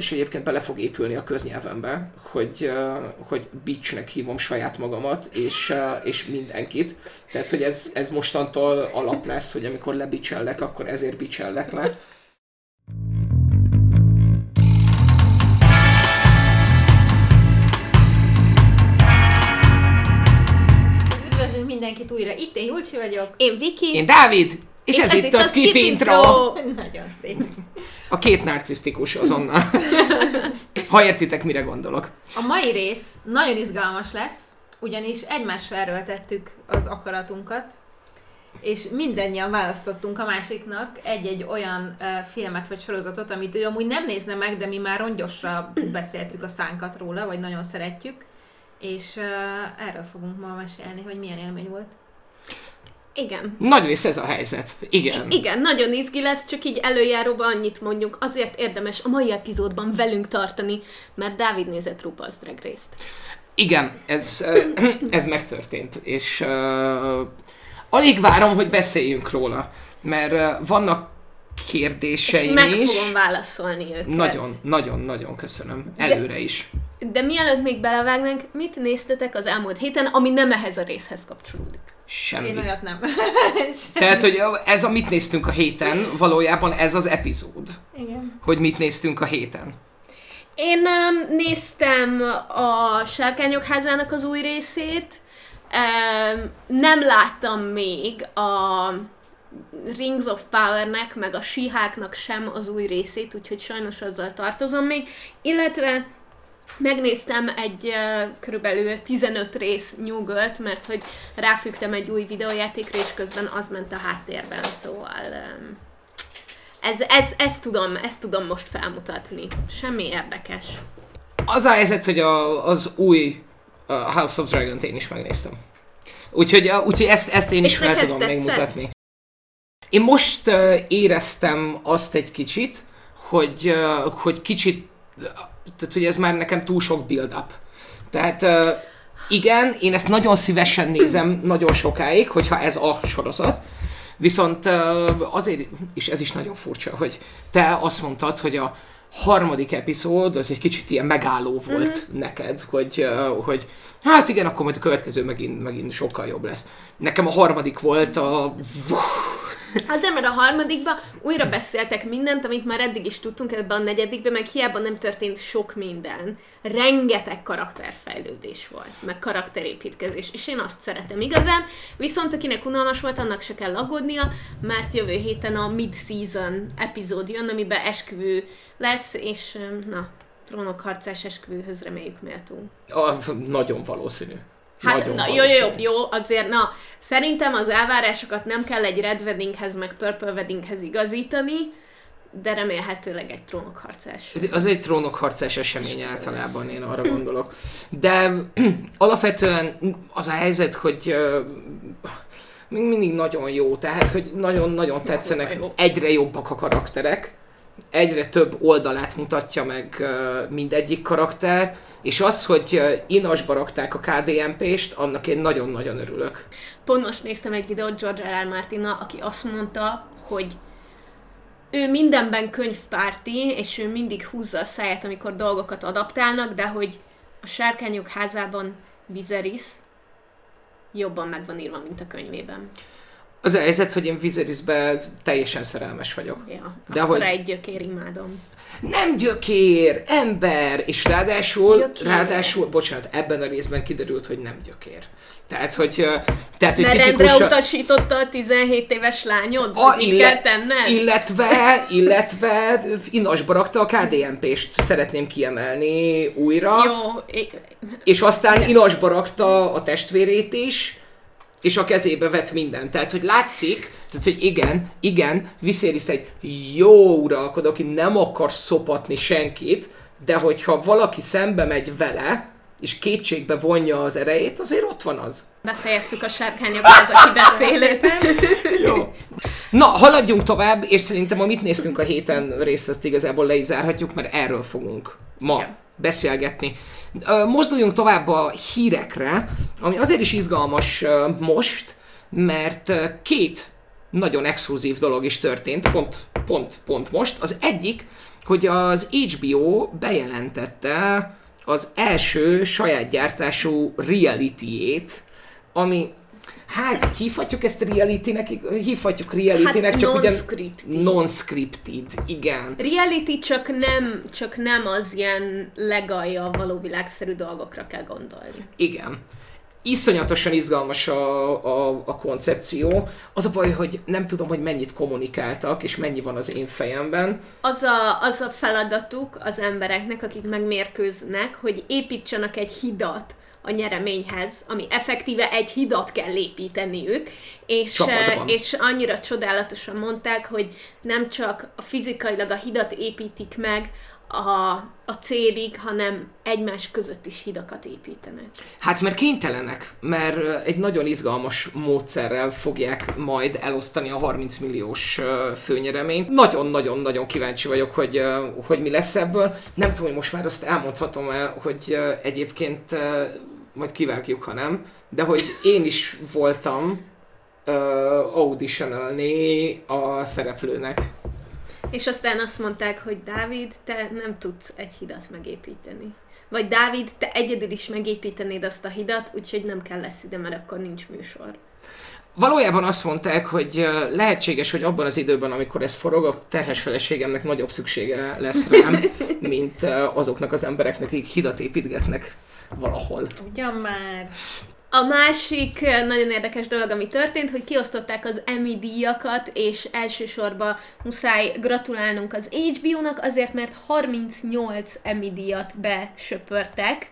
és egyébként bele fog épülni a köznyelvembe, hogy, hogy beachnek hívom saját magamat, és, és mindenkit. Tehát, hogy ez, ez mostantól alap lesz, hogy amikor lebicsellek, akkor ezért bicsellek le. Üdvözlünk mindenkit újra. Itt én Julcsi vagyok. Én Viki. Én Dávid, és, és ez, ez itt a Skip Intro. intro. Nagyon szép. A két narcisztikus azonnal. ha értitek, mire gondolok. A mai rész nagyon izgalmas lesz, ugyanis egymásra erőltettük az akaratunkat, és mindannyian választottunk a másiknak egy-egy olyan uh, filmet vagy sorozatot, amit ő amúgy nem nézne meg, de mi már rongyosra beszéltük a szánkat róla, vagy nagyon szeretjük, és uh, erről fogunk ma mesélni, hogy milyen élmény volt. Igen. Nagy rész ez a helyzet. Igen. I- igen, nagyon izgi lesz, csak így előjáróban annyit mondjuk. Azért érdemes a mai epizódban velünk tartani, mert Dávid nézett RuPaul's Drag Race-t. Igen, ez, ez megtörtént, és uh, alig várom, hogy beszéljünk róla, mert uh, vannak kérdéseim és meg is. fogom válaszolni őket. Nagyon, nagyon, nagyon köszönöm. Előre is. De mielőtt még belevágnánk, mit néztetek az elmúlt héten, ami nem ehhez a részhez kapcsolódik? Semmit. Én olyat nem. Tehát, hogy ez, amit néztünk a héten, valójában ez az epizód. Igen. Hogy mit néztünk a héten. Én um, néztem a Sárkányok házának az új részét, um, nem láttam még a Rings of Power-nek, meg a Siháknak sem az új részét, úgyhogy sajnos azzal tartozom még, illetve megnéztem egy körülbelül 15 rész New Girl-t, mert hogy ráfügtem egy új videójátékra, és közben az ment a háttérben, szóval ez, ez, ezt, tudom, ezt tudom most felmutatni. Semmi érdekes. Az a helyzet, hogy a, az új uh, House of Dragon-t én is megnéztem. Úgyhogy, úgyhogy ezt, ezt én is fel tudom tetszett? megmutatni. Én most uh, éreztem azt egy kicsit, hogy, uh, hogy kicsit, tehát hogy ez már nekem túl sok build-up. Tehát igen, én ezt nagyon szívesen nézem nagyon sokáig, hogyha ez a sorozat. Viszont azért, és ez is nagyon furcsa, hogy te azt mondtad, hogy a harmadik epizód az egy kicsit ilyen megálló volt uh-huh. neked, hogy, hogy hát igen, akkor majd a következő megint, megint sokkal jobb lesz. Nekem a harmadik volt a... Azért, mert a harmadikban újra beszéltek mindent, amit már eddig is tudtunk ebben a negyedikben, meg hiába nem történt sok minden. Rengeteg karakterfejlődés volt, meg karakterépítkezés, és én azt szeretem igazán. Viszont akinek unalmas volt, annak se kell aggódnia, mert jövő héten a mid-season epizód jön, amiben esküvő lesz, és na, trónok harcás esküvőhöz reméljük méltó. a nagyon valószínű. Hát, nagyon na, jó, jó, jó, azért, na, szerintem az elvárásokat nem kell egy Red Weddinghez, meg Purple Weddinghez igazítani, de remélhetőleg egy trónokharcás. Az egy trónokharcás esemény általában, én arra gondolok. De alapvetően az a helyzet, hogy még mindig nagyon jó, tehát hogy nagyon-nagyon tetszenek, egyre jobbak a karakterek, egyre több oldalát mutatja meg mindegyik karakter, és az, hogy inasba rakták a KDMP-st, annak én nagyon-nagyon örülök. Pont most néztem egy videót George R. R. Martinnal, aki azt mondta, hogy ő mindenben könyvpárti, és ő mindig húzza a száját, amikor dolgokat adaptálnak, de hogy a Sárkányok házában Viserys jobban meg van írva, mint a könyvében. Az a helyzet, hogy én Viserysbe teljesen szerelmes vagyok. Ja, De akkor hogy- egy gyökér imádom. Nem gyökér, ember, és ráadásul, Gyökér. ráadásul, bocsánat, ebben a részben kiderült, hogy nem gyökér. Tehát, hogy, tehát, hogy Mert rendre tipikusan... utasította a 17 éves lányod, A, hogy itt kell tenned? illetve, illetve inasba rakta a KDMP-st, szeretném kiemelni újra. Jó, é- És aztán inasba rakta a testvérét is, és a kezébe vett mindent. Tehát, hogy látszik, tehát, hogy igen, igen, Viserys egy jó uralkodó, aki nem akar szopatni senkit, de hogyha valaki szembe megy vele, és kétségbe vonja az erejét, azért ott van az. befejeztük a sárkányok háza kibeszélőt. Jó. Na, haladjunk tovább, és szerintem amit néztünk a héten részt, azt igazából le is zárhatjuk, mert erről fogunk ma Igen. beszélgetni. Mozduljunk tovább a hírekre, ami azért is izgalmas most, mert két nagyon exkluzív dolog is történt, pont, pont, pont most. Az egyik hogy az HBO bejelentette az első saját gyártású reality-ét, ami Hát hívhatjuk ezt reality-nek, hívhatjuk reality-nek, Hát csak ugyan non-scripted. igen. Reality csak nem, csak nem az ilyen legalja való világszerű dolgokra kell gondolni. Igen. Iszonyatosan izgalmas a, a, a koncepció. Az a baj, hogy nem tudom, hogy mennyit kommunikáltak, és mennyi van az én fejemben. Az a, az a feladatuk az embereknek, akik megmérkőznek, hogy építsenek egy hidat a nyereményhez, ami effektíve egy hidat kell építeniük, és, Csapatban. eh, és annyira csodálatosan mondták, hogy nem csak a fizikailag a hidat építik meg a, a célig, hanem egymás között is hidakat építenek. Hát mert kénytelenek, mert egy nagyon izgalmas módszerrel fogják majd elosztani a 30 milliós főnyereményt. Nagyon-nagyon-nagyon kíváncsi vagyok, hogy, hogy mi lesz ebből. Nem tudom, hogy most már azt elmondhatom el, hogy egyébként majd kivágjuk, ha nem, de hogy én is voltam ö, auditionalni a szereplőnek. És aztán azt mondták, hogy Dávid, te nem tudsz egy hidat megépíteni. Vagy Dávid, te egyedül is megépítenéd azt a hidat, úgyhogy nem kell lesz ide, mert akkor nincs műsor. Valójában azt mondták, hogy lehetséges, hogy abban az időben, amikor ez forog, a terhes feleségemnek nagyobb szüksége lesz rám, mint azoknak az embereknek, akik hidat építgetnek valahol. Ugyan már. A másik eh, nagyon érdekes dolog, ami történt, hogy kiosztották az Emmy díjakat, és elsősorban muszáj gratulálnunk az HBO-nak, azért, mert 38 Emmy díjat besöpörtek,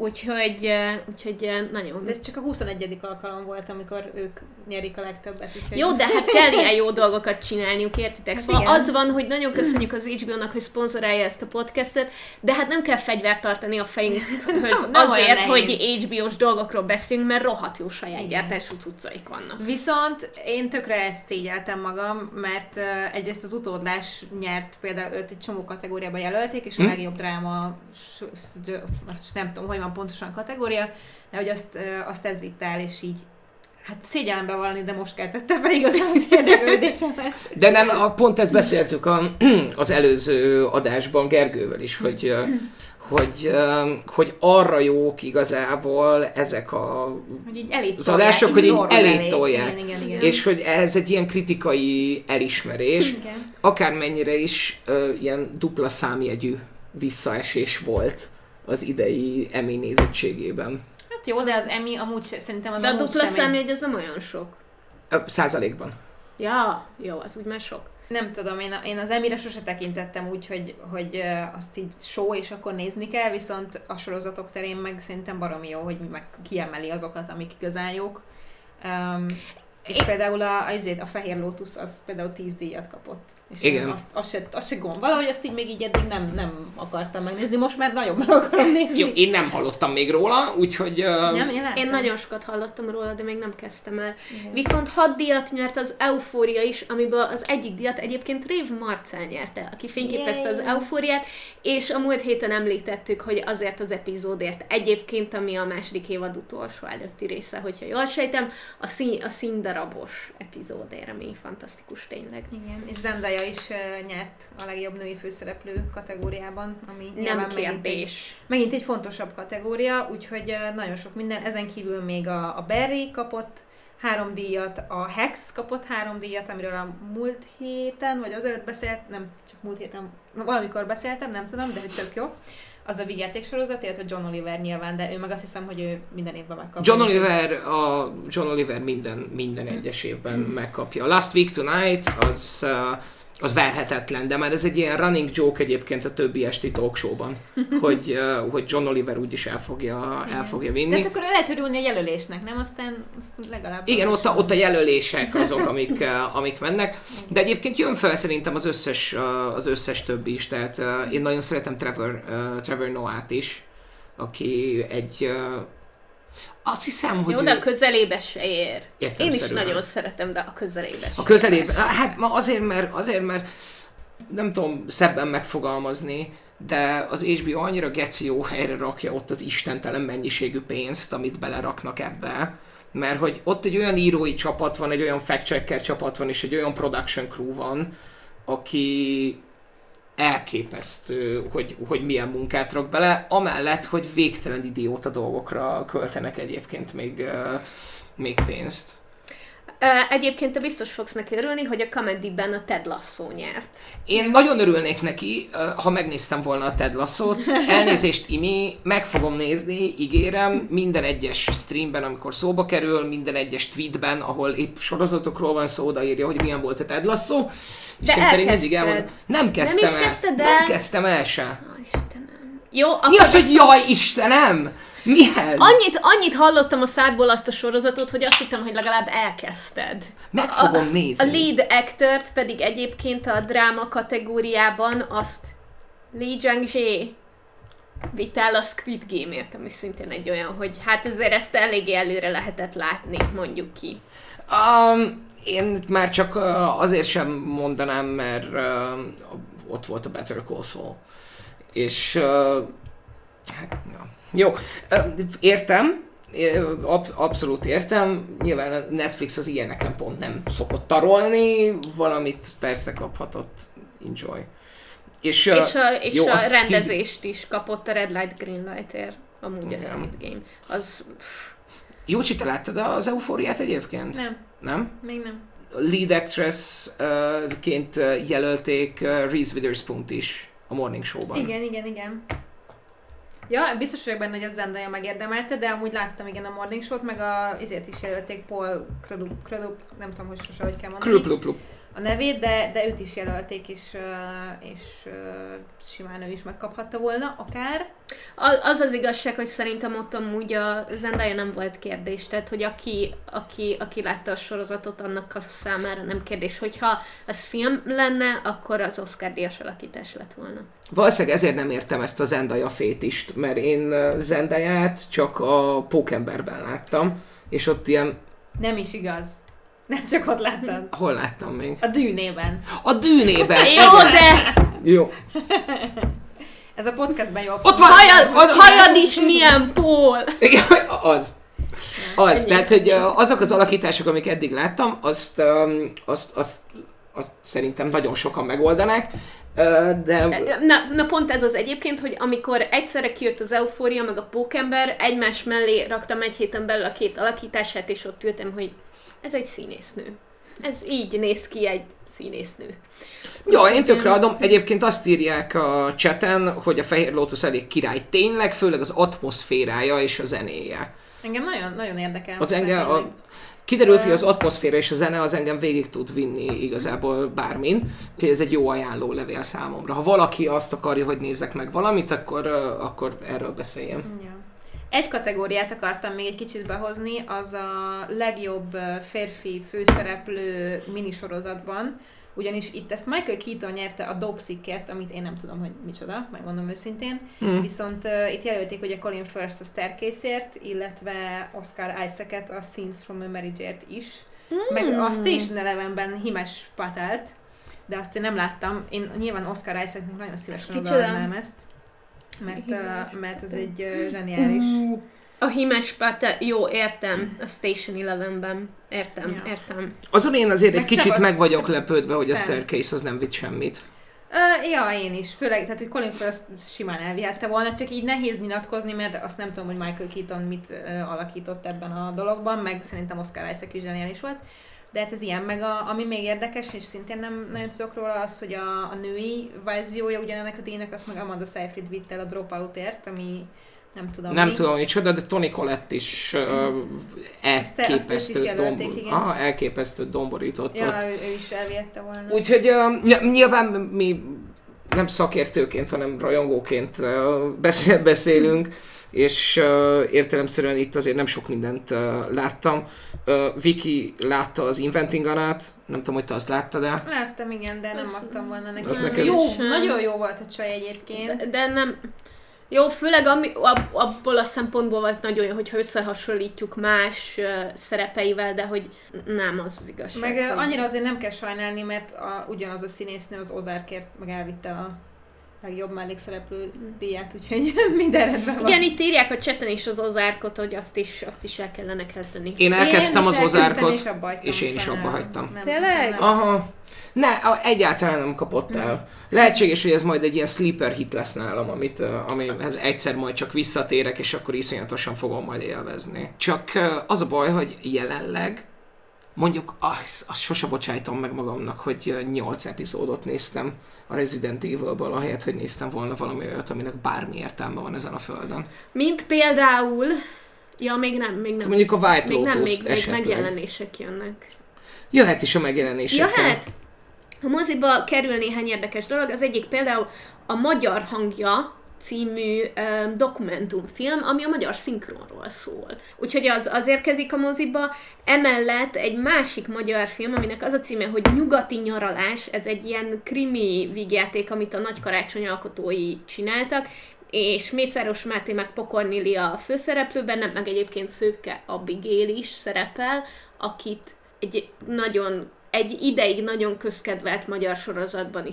úgyhogy, úgyhogy nagyon... De ez csak a 21. alkalom volt, amikor ők nyerik a legtöbbet. Úgyhogy... Jó, de hát kell ilyen jó dolgokat csinálniuk, értitek? Hát Szóval igen. az van, hogy nagyon köszönjük az HBO-nak, hogy szponzorálja ezt a podcastet, de hát nem kell fegyvert tartani a fejünkhöz azért, hogy HBO-s dolgokról beszélünk, mert rohadt jó saját gyártású cuccaik vannak. Viszont én tökre ezt szégyeltem magam, mert uh, egyrészt az utódlás nyert, például őt egy csomó kategóriába jelölték, és a Hm? legjobb dráma, s- s- most nem tudom, hogy van pontosan a kategória, de hogy azt, uh, azt ez vitt el, és így hát szégyelembe valni, de most keltette fel igazán az érdeklődésemet. De nem, a, pont ezt beszéltük a, az előző adásban Gergővel is, hogy, hogy, hogy arra jók igazából ezek a Hogy Az adások, hogy így orrod elé. Igen, igen, igen. és hogy ez egy ilyen kritikai elismerés, igen. akármennyire is ö, ilyen dupla számjegyű visszaesés volt az idei Emmy nézettségében. Hát jó, de az Emmy amúgy szerintem az De a dupla sem egy- az nem olyan sok. Ö, százalékban. Ja, jó, az úgy már sok. Nem tudom, én, én az Emire sose tekintettem úgy, hogy, hogy azt így show, és akkor nézni kell, viszont a sorozatok terén meg szerintem baromi jó, hogy meg kiemeli azokat, amik igazán jók. Um, és Én- például a, azért a Fehér Lótusz az például 10 díjat kapott. És Igen. Azt, azt, se, azt se gond. Valahogy azt így még így eddig nem, nem akartam megnézni, most már nagyon meg akarom nézni. Jó, én nem hallottam még róla, úgyhogy... ö, Nem, én, láttam. Én nagyon sokat hallottam róla, de még nem kezdtem el. Igen. Viszont hat díjat nyert az Eufória is, amiből az egyik díjat egyébként Rév Marcel nyerte, aki fényképezte az! Eufóriát, és a múlt héten említettük, hogy azért az epizódért egyébként, ami a második évad utolsó előtti része, hogyha jól sejtem, a, szín, a színdarabos epizódért, ami fantasztikus tényleg. Igen, és Zendaya is uh, nyert a legjobb női főszereplő kategóriában, ami Nem nyilván megint egy, kérdés. megint egy fontosabb kategória, úgyhogy nagyon sok minden. Ezen kívül még a, a Barry kapott három díjat, a Hex kapott három díjat, amiről a múlt héten, vagy azelőtt beszélt, nem, csak múlt héten, valamikor beszéltem, nem tudom, de tök jó. Az a vígjátéksorozat, illetve John Oliver nyilván, de ő meg azt hiszem, hogy ő minden évben megkapja. John Oliver, a John Oliver minden, minden egyes évben megkapja. A Last Week Tonight az, uh, az verhetetlen, de már ez egy ilyen running joke egyébként a többi esti talkshowban, hogy, uh, hogy John Oliver úgyis el fogja, el fogja vinni. Tehát akkor lehet örülni a jelölésnek, nem? Aztán, aztán legalább... Igen, ott a, ott a jelölések azok, amik, amik mennek, de egyébként jön fel szerintem az összes, az összes többi is, tehát eh, én nagyon szeretem Trevor, Trevor Noah-t is, aki egy, azt hiszem, hogy Jó, de a közelébe se ér. Én is nagyon szeretem, de a közelébe se A közelében, hát ma azért, mert, azért, mert nem tudom szebben megfogalmazni, de az HBO annyira geci jó helyre rakja ott az istentelen mennyiségű pénzt, amit beleraknak ebbe, mert hogy ott egy olyan írói csapat van, egy olyan fact-checker csapat van, és egy olyan production crew van, aki elképesztő, hogy, hogy milyen munkát rak bele, amellett, hogy végtelen idióta dolgokra költenek egyébként még, még pénzt. Egyébként te biztos fogsz neki örülni, hogy a Comedy-ben a Ted Lasso nyert. Én nagyon örülnék neki, ha megnéztem volna a Ted Lasso-t. Elnézést, Imi, meg fogom nézni, ígérem, minden egyes streamben, amikor szóba kerül, minden egyes tweetben, ahol épp sorozatokról van szó, odaírja, hogy milyen volt a Ted Lasso. De és én mindig elmondom. Nem kezdtem nem is el. Kezdted el? Nem kezdtem el se. Ó, Istenem. Jó, Mi az, hogy jaj, Istenem? Mi ez? Annyit, annyit hallottam a szádból azt a sorozatot, hogy azt hittem, hogy legalább elkezdted. Meg fogom a, nézni. A lead actort pedig egyébként a dráma kategóriában azt Lee Jung-jae vitt el a Squid Game-ért, ami szintén egy olyan, hogy hát ezért ezt eléggé előre lehetett látni, mondjuk ki. Um, én már csak uh, azért sem mondanám, mert uh, ott volt a Better Call Saul. És uh, hát, ja. Jó, értem, Ab- abszolút értem, nyilván a Netflix az ilyeneken pont nem szokott tarolni, valamit persze kaphatott, enjoy. És, és a, és jó, a rendezést ki... is kapott a Red Light Green Lightért, amúgy Igen. a Squid Game. Az... Jó, te láttad az eufóriát egyébként? Nem. Nem? Még nem. Lead actress-ként jelölték Reese Witherspoon-t is a Morning Show-ban. Igen, igen, igen. Ja, biztos vagyok benne, hogy a Zendaya megérdemelte, de amúgy láttam igen a Morning Show-t, meg a, ezért is jelölték Paul Krulup, Krulup, nem tudom, hogy sose, hogy kell mondani. Krulup, a nevét, de, de őt is jelölték, és, és simán ő is megkaphatta volna, akár. Az az igazság, hogy szerintem ott amúgy a Zendaya nem volt kérdés, tehát hogy aki, aki, aki látta a sorozatot, annak a számára nem kérdés. Hogyha az film lenne, akkor az Oscar díjas alakítás lett volna. Valószínűleg ezért nem értem ezt a Zendaya fétist, mert én Zendayát csak a Pókemberben láttam, és ott ilyen... Nem is igaz. Nem csak ott láttad. Hol láttam még? A dűnében. A dűnében! Jó, de... Jó. Ez a podcastben jól Ott van, hajad, ott hajad is milyen pól! Igen, az. Az, Ennyi. tehát, hogy azok az alakítások, amik eddig láttam, azt, azt, azt, azt szerintem nagyon sokan megoldanák, de... Na, na pont ez az egyébként, hogy amikor egyszerre kijött az eufória, meg a pókember, egymás mellé raktam egy héten belül a két alakítását, és ott ültem, hogy ez egy színésznő. Ez így néz ki egy színésznő. Ja, én tökre adom. Egyébként azt írják a cseten, hogy a Fehér Lotus elég király tényleg, főleg az atmoszférája és a zenéje. Engem nagyon, nagyon érdekel. Az engem, a, Kiderült, hogy az atmoszféra és a zene az engem végig tud vinni igazából bármin, úgyhogy ez egy jó ajánló levél számomra. Ha valaki azt akarja, hogy nézzek meg valamit, akkor, akkor erről beszéljem. Ja. Egy kategóriát akartam még egy kicsit behozni, az a legjobb férfi főszereplő minisorozatban, ugyanis itt ezt Michael Keaton nyerte a Dobsikért, amit én nem tudom, hogy micsoda, megmondom őszintén, mm. viszont uh, itt jelölték ugye Colin First a Staircase-ért, illetve Oscar Isaac-et a Scenes from a Marriage-ért is, mm. meg a Station Elevenben Himes Patált, de azt én nem láttam. Én nyilván Oscar Isaacnek nagyon szívesen odaadnám ezt, mert, uh, mert ez egy uh, zseniális... Uh a Himes Pate, jó, értem, a Station Eleven-ben. Értem, ja. értem. Azon én azért meg egy kicsit meg vagyok lepődve, hogy a Staircase az nem vitt semmit. Uh, ja, én is. Főleg, tehát, hogy Colin First simán elvihette volna, csak így nehéz nyilatkozni, mert azt nem tudom, hogy Michael Keaton mit uh, alakított ebben a dologban, meg szerintem Oscar Isaac is zseniális volt. De hát ez ilyen, meg a, ami még érdekes, és szintén nem nagyon tudok róla, az, hogy a, a női verziója ugyanennek a díjnak, azt meg Amanda Seyfried vitt el a Dropoutért, ami nem tudom Nem mi. tudom, hogy csoda, de Tony Collette is uh, elképesztő, azt is dombor... igen. ah, elképesztő domborított ja, ott. Ő, ő is elvihette volna. Úgyhogy uh, nyilván mi nem szakértőként, hanem rajongóként uh, beszél, beszélünk, és uh, értelemszerűen itt azért nem sok mindent uh, láttam. Uh, Viki látta az Inventing Anát, nem tudom, hogy te azt láttad el. Láttam, igen, de nem adtam volna neki. Az jó, nagyon jó volt a csaj egyébként. De, de nem, jó, főleg ami, ab, abból a szempontból volt nagyon jó, hogyha összehasonlítjuk más uh, szerepeivel, de hogy nem az az igazság. Meg hogy... annyira azért nem kell sajnálni, mert a, ugyanaz a színésznő az Ozárkért meg elvitte a legjobb mellékszereplő díját, úgyhogy minden rendben van. Igen, itt írják a cseten is az Ozárkot, hogy azt is, azt is el kellene kezdeni. Én elkezdtem én az Ozárkot, és, és én is abba hagytam. Nem, Tényleg? Nem, Aha. Ne, a- egyáltalán nem kapott el. Lehetséges, hogy ez majd egy ilyen sleeper hit lesz nálam, amit, amihez egyszer majd csak visszatérek, és akkor iszonyatosan fogom majd élvezni. Csak az a baj, hogy jelenleg mondjuk azt, azt sose bocsájtom meg magamnak, hogy ö, 8 epizódot néztem a Resident Evil-ből, ahelyett, hogy néztem volna valami olyat, aminek bármi értelme van ezen a földön. Mint például... Ja, még nem, még nem. Mondjuk a White még nem, Lotus még, még esetleg. megjelenések jönnek. Jöhet is a megjelenésekkel. Jöhet! A moziba kerül néhány érdekes dolog. Az egyik például a Magyar Hangja című ö, dokumentumfilm, ami a magyar szinkronról szól. Úgyhogy az, az érkezik a moziba. Emellett egy másik magyar film, aminek az a címe, hogy Nyugati nyaralás, ez egy ilyen krimi vígjáték, amit a Nagy Karácsony alkotói csináltak, és Mészáros Máté meg Pokornili a főszereplőben, nem meg egyébként Szőke Abigail is szerepel, akit egy nagyon egy ideig nagyon közkedvelt magyar sorozatban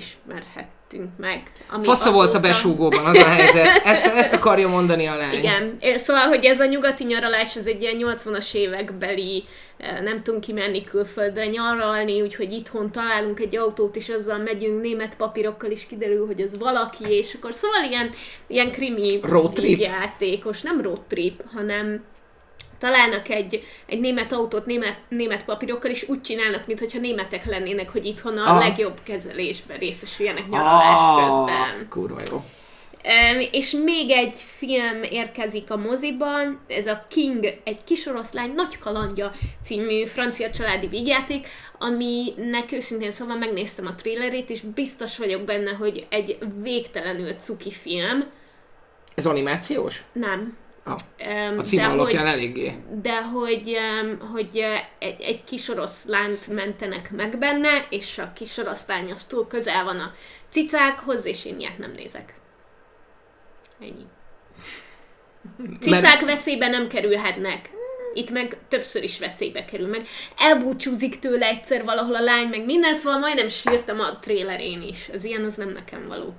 ismerhettünk meg. Ami Fasza volt a azóta- besúgóban az a helyzet. Ezt, ezt akarja mondani a lány. Igen, szóval, hogy ez a nyugati nyaralás, ez egy ilyen 80-as évekbeli, eh, nem tudunk kimenni külföldre nyaralni, úgyhogy itthon találunk egy autót, és azzal megyünk német papírokkal, is kiderül, hogy az valaki, és akkor szóval ilyen, ilyen krimi Road trip? játékos, nem road trip, hanem találnak egy, egy német autót német, német papírokkal, és úgy csinálnak, mintha németek lennének, hogy itthon a Ah. legjobb kezelésben részesüljenek nyaralás Ah, közben. Kurva jó. Um, és még egy film érkezik a moziban, ez a King, egy kis oroszlány nagy kalandja című francia családi vígjáték, aminek őszintén szóval megnéztem a trailerét, és biztos vagyok benne, hogy egy végtelenül cuki film. Ez animációs? Nem. Ah, a cím de hogy, alapján eléggé. de hogy, hogy uh, egy, egy kis oroszlánt mentenek meg benne, és a kis oroszlány az túl közel van a cicákhoz, és én ilyet nem nézek. Ennyi. Cicák veszélybe nem kerülhetnek. Itt meg többször is veszélybe kerül meg. Elbúcsúzik tőle egyszer valahol a lány, meg minden, szóval majdnem sírtam a trélerén is. Az ilyen az nem nekem való.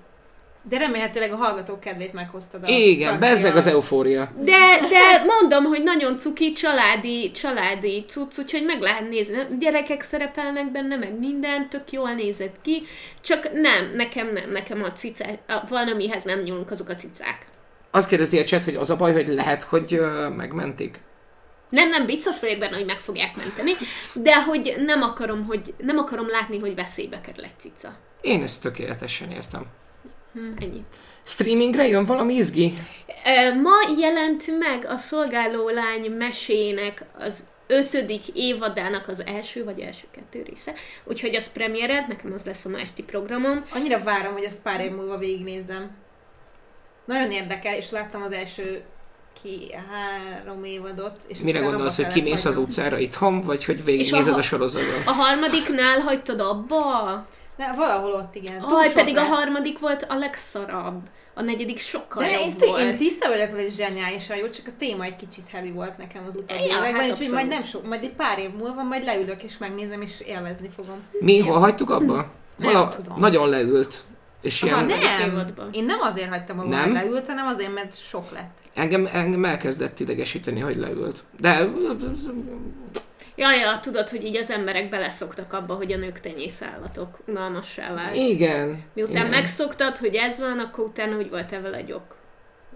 De remélhetőleg a hallgatók kedvét meghoztad a Igen, bezzeg az eufória. De, de mondom, hogy nagyon cuki, családi, családi cucc, úgyhogy meg lehet nézni. Gyerekek szerepelnek benne, meg minden, tök jól nézett ki. Csak nem, nekem nem, nekem a cicák, a, valamihez nem nyúlunk azok a cicák. Azt kérdezi a chat, hogy az a baj, hogy lehet, hogy ö, megmentik. Nem, nem, biztos vagyok benne, hogy meg fogják menteni, de hogy nem akarom, hogy nem akarom látni, hogy veszélybe kerül egy cica. Én ezt tökéletesen értem. Ennyi. Streamingre jön valami izgi? Ma jelent meg a szolgáló lány mesének az ötödik évadának az első vagy első kettő része, úgyhogy az premiered, nekem az lesz a ma esti programom. Annyira várom, hogy azt pár év múlva végignézzem. Nagyon érdekel, és láttam az első ki három évadot. És Mire gondolsz, hogy kimész az utcára itthon, vagy hogy végignézed a a sorozatot? A harmadiknál hagytad abba? Ne, valahol ott igen. Túl Aj, sok pedig a lett. harmadik volt a legszarabb. A negyedik sokkal De én, jobb t- volt. én tiszta vagyok vele, hogy zseniálisan jó, csak a téma egy kicsit heavy volt nekem az utóbbi Ja, években, hát úgyhogy majd nem sok, majd egy pár év múlva majd leülök és megnézem és élvezni fogom. Mi, hol hagytuk abba? Nem Vala, tudom. nagyon leült. És Aha, ilyen, Nem, évadban. én nem azért hagytam abba, Nem? hogy leült, hanem azért, mert sok lett. engem, engem elkezdett idegesíteni, hogy leült. De Ja, ja, tudod, hogy így az emberek beleszoktak abba, hogy a nők tenyészállatok. Unalmassá vált. igen. Miután igen. megszoktad, hogy ez van, akkor utána úgy voltál vele, hogy ok.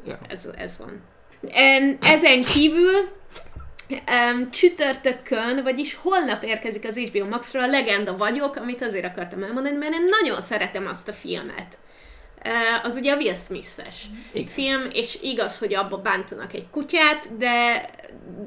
Ja. Ez, ez van. Ezen kívül csütörtökön, vagyis holnap érkezik az HBO Maxra a Legenda vagyok, amit azért akartam elmondani, mert én nagyon szeretem azt a filmet. Az ugye a Will Smith-es Igen. film, és igaz, hogy abba bántanak egy kutyát, de,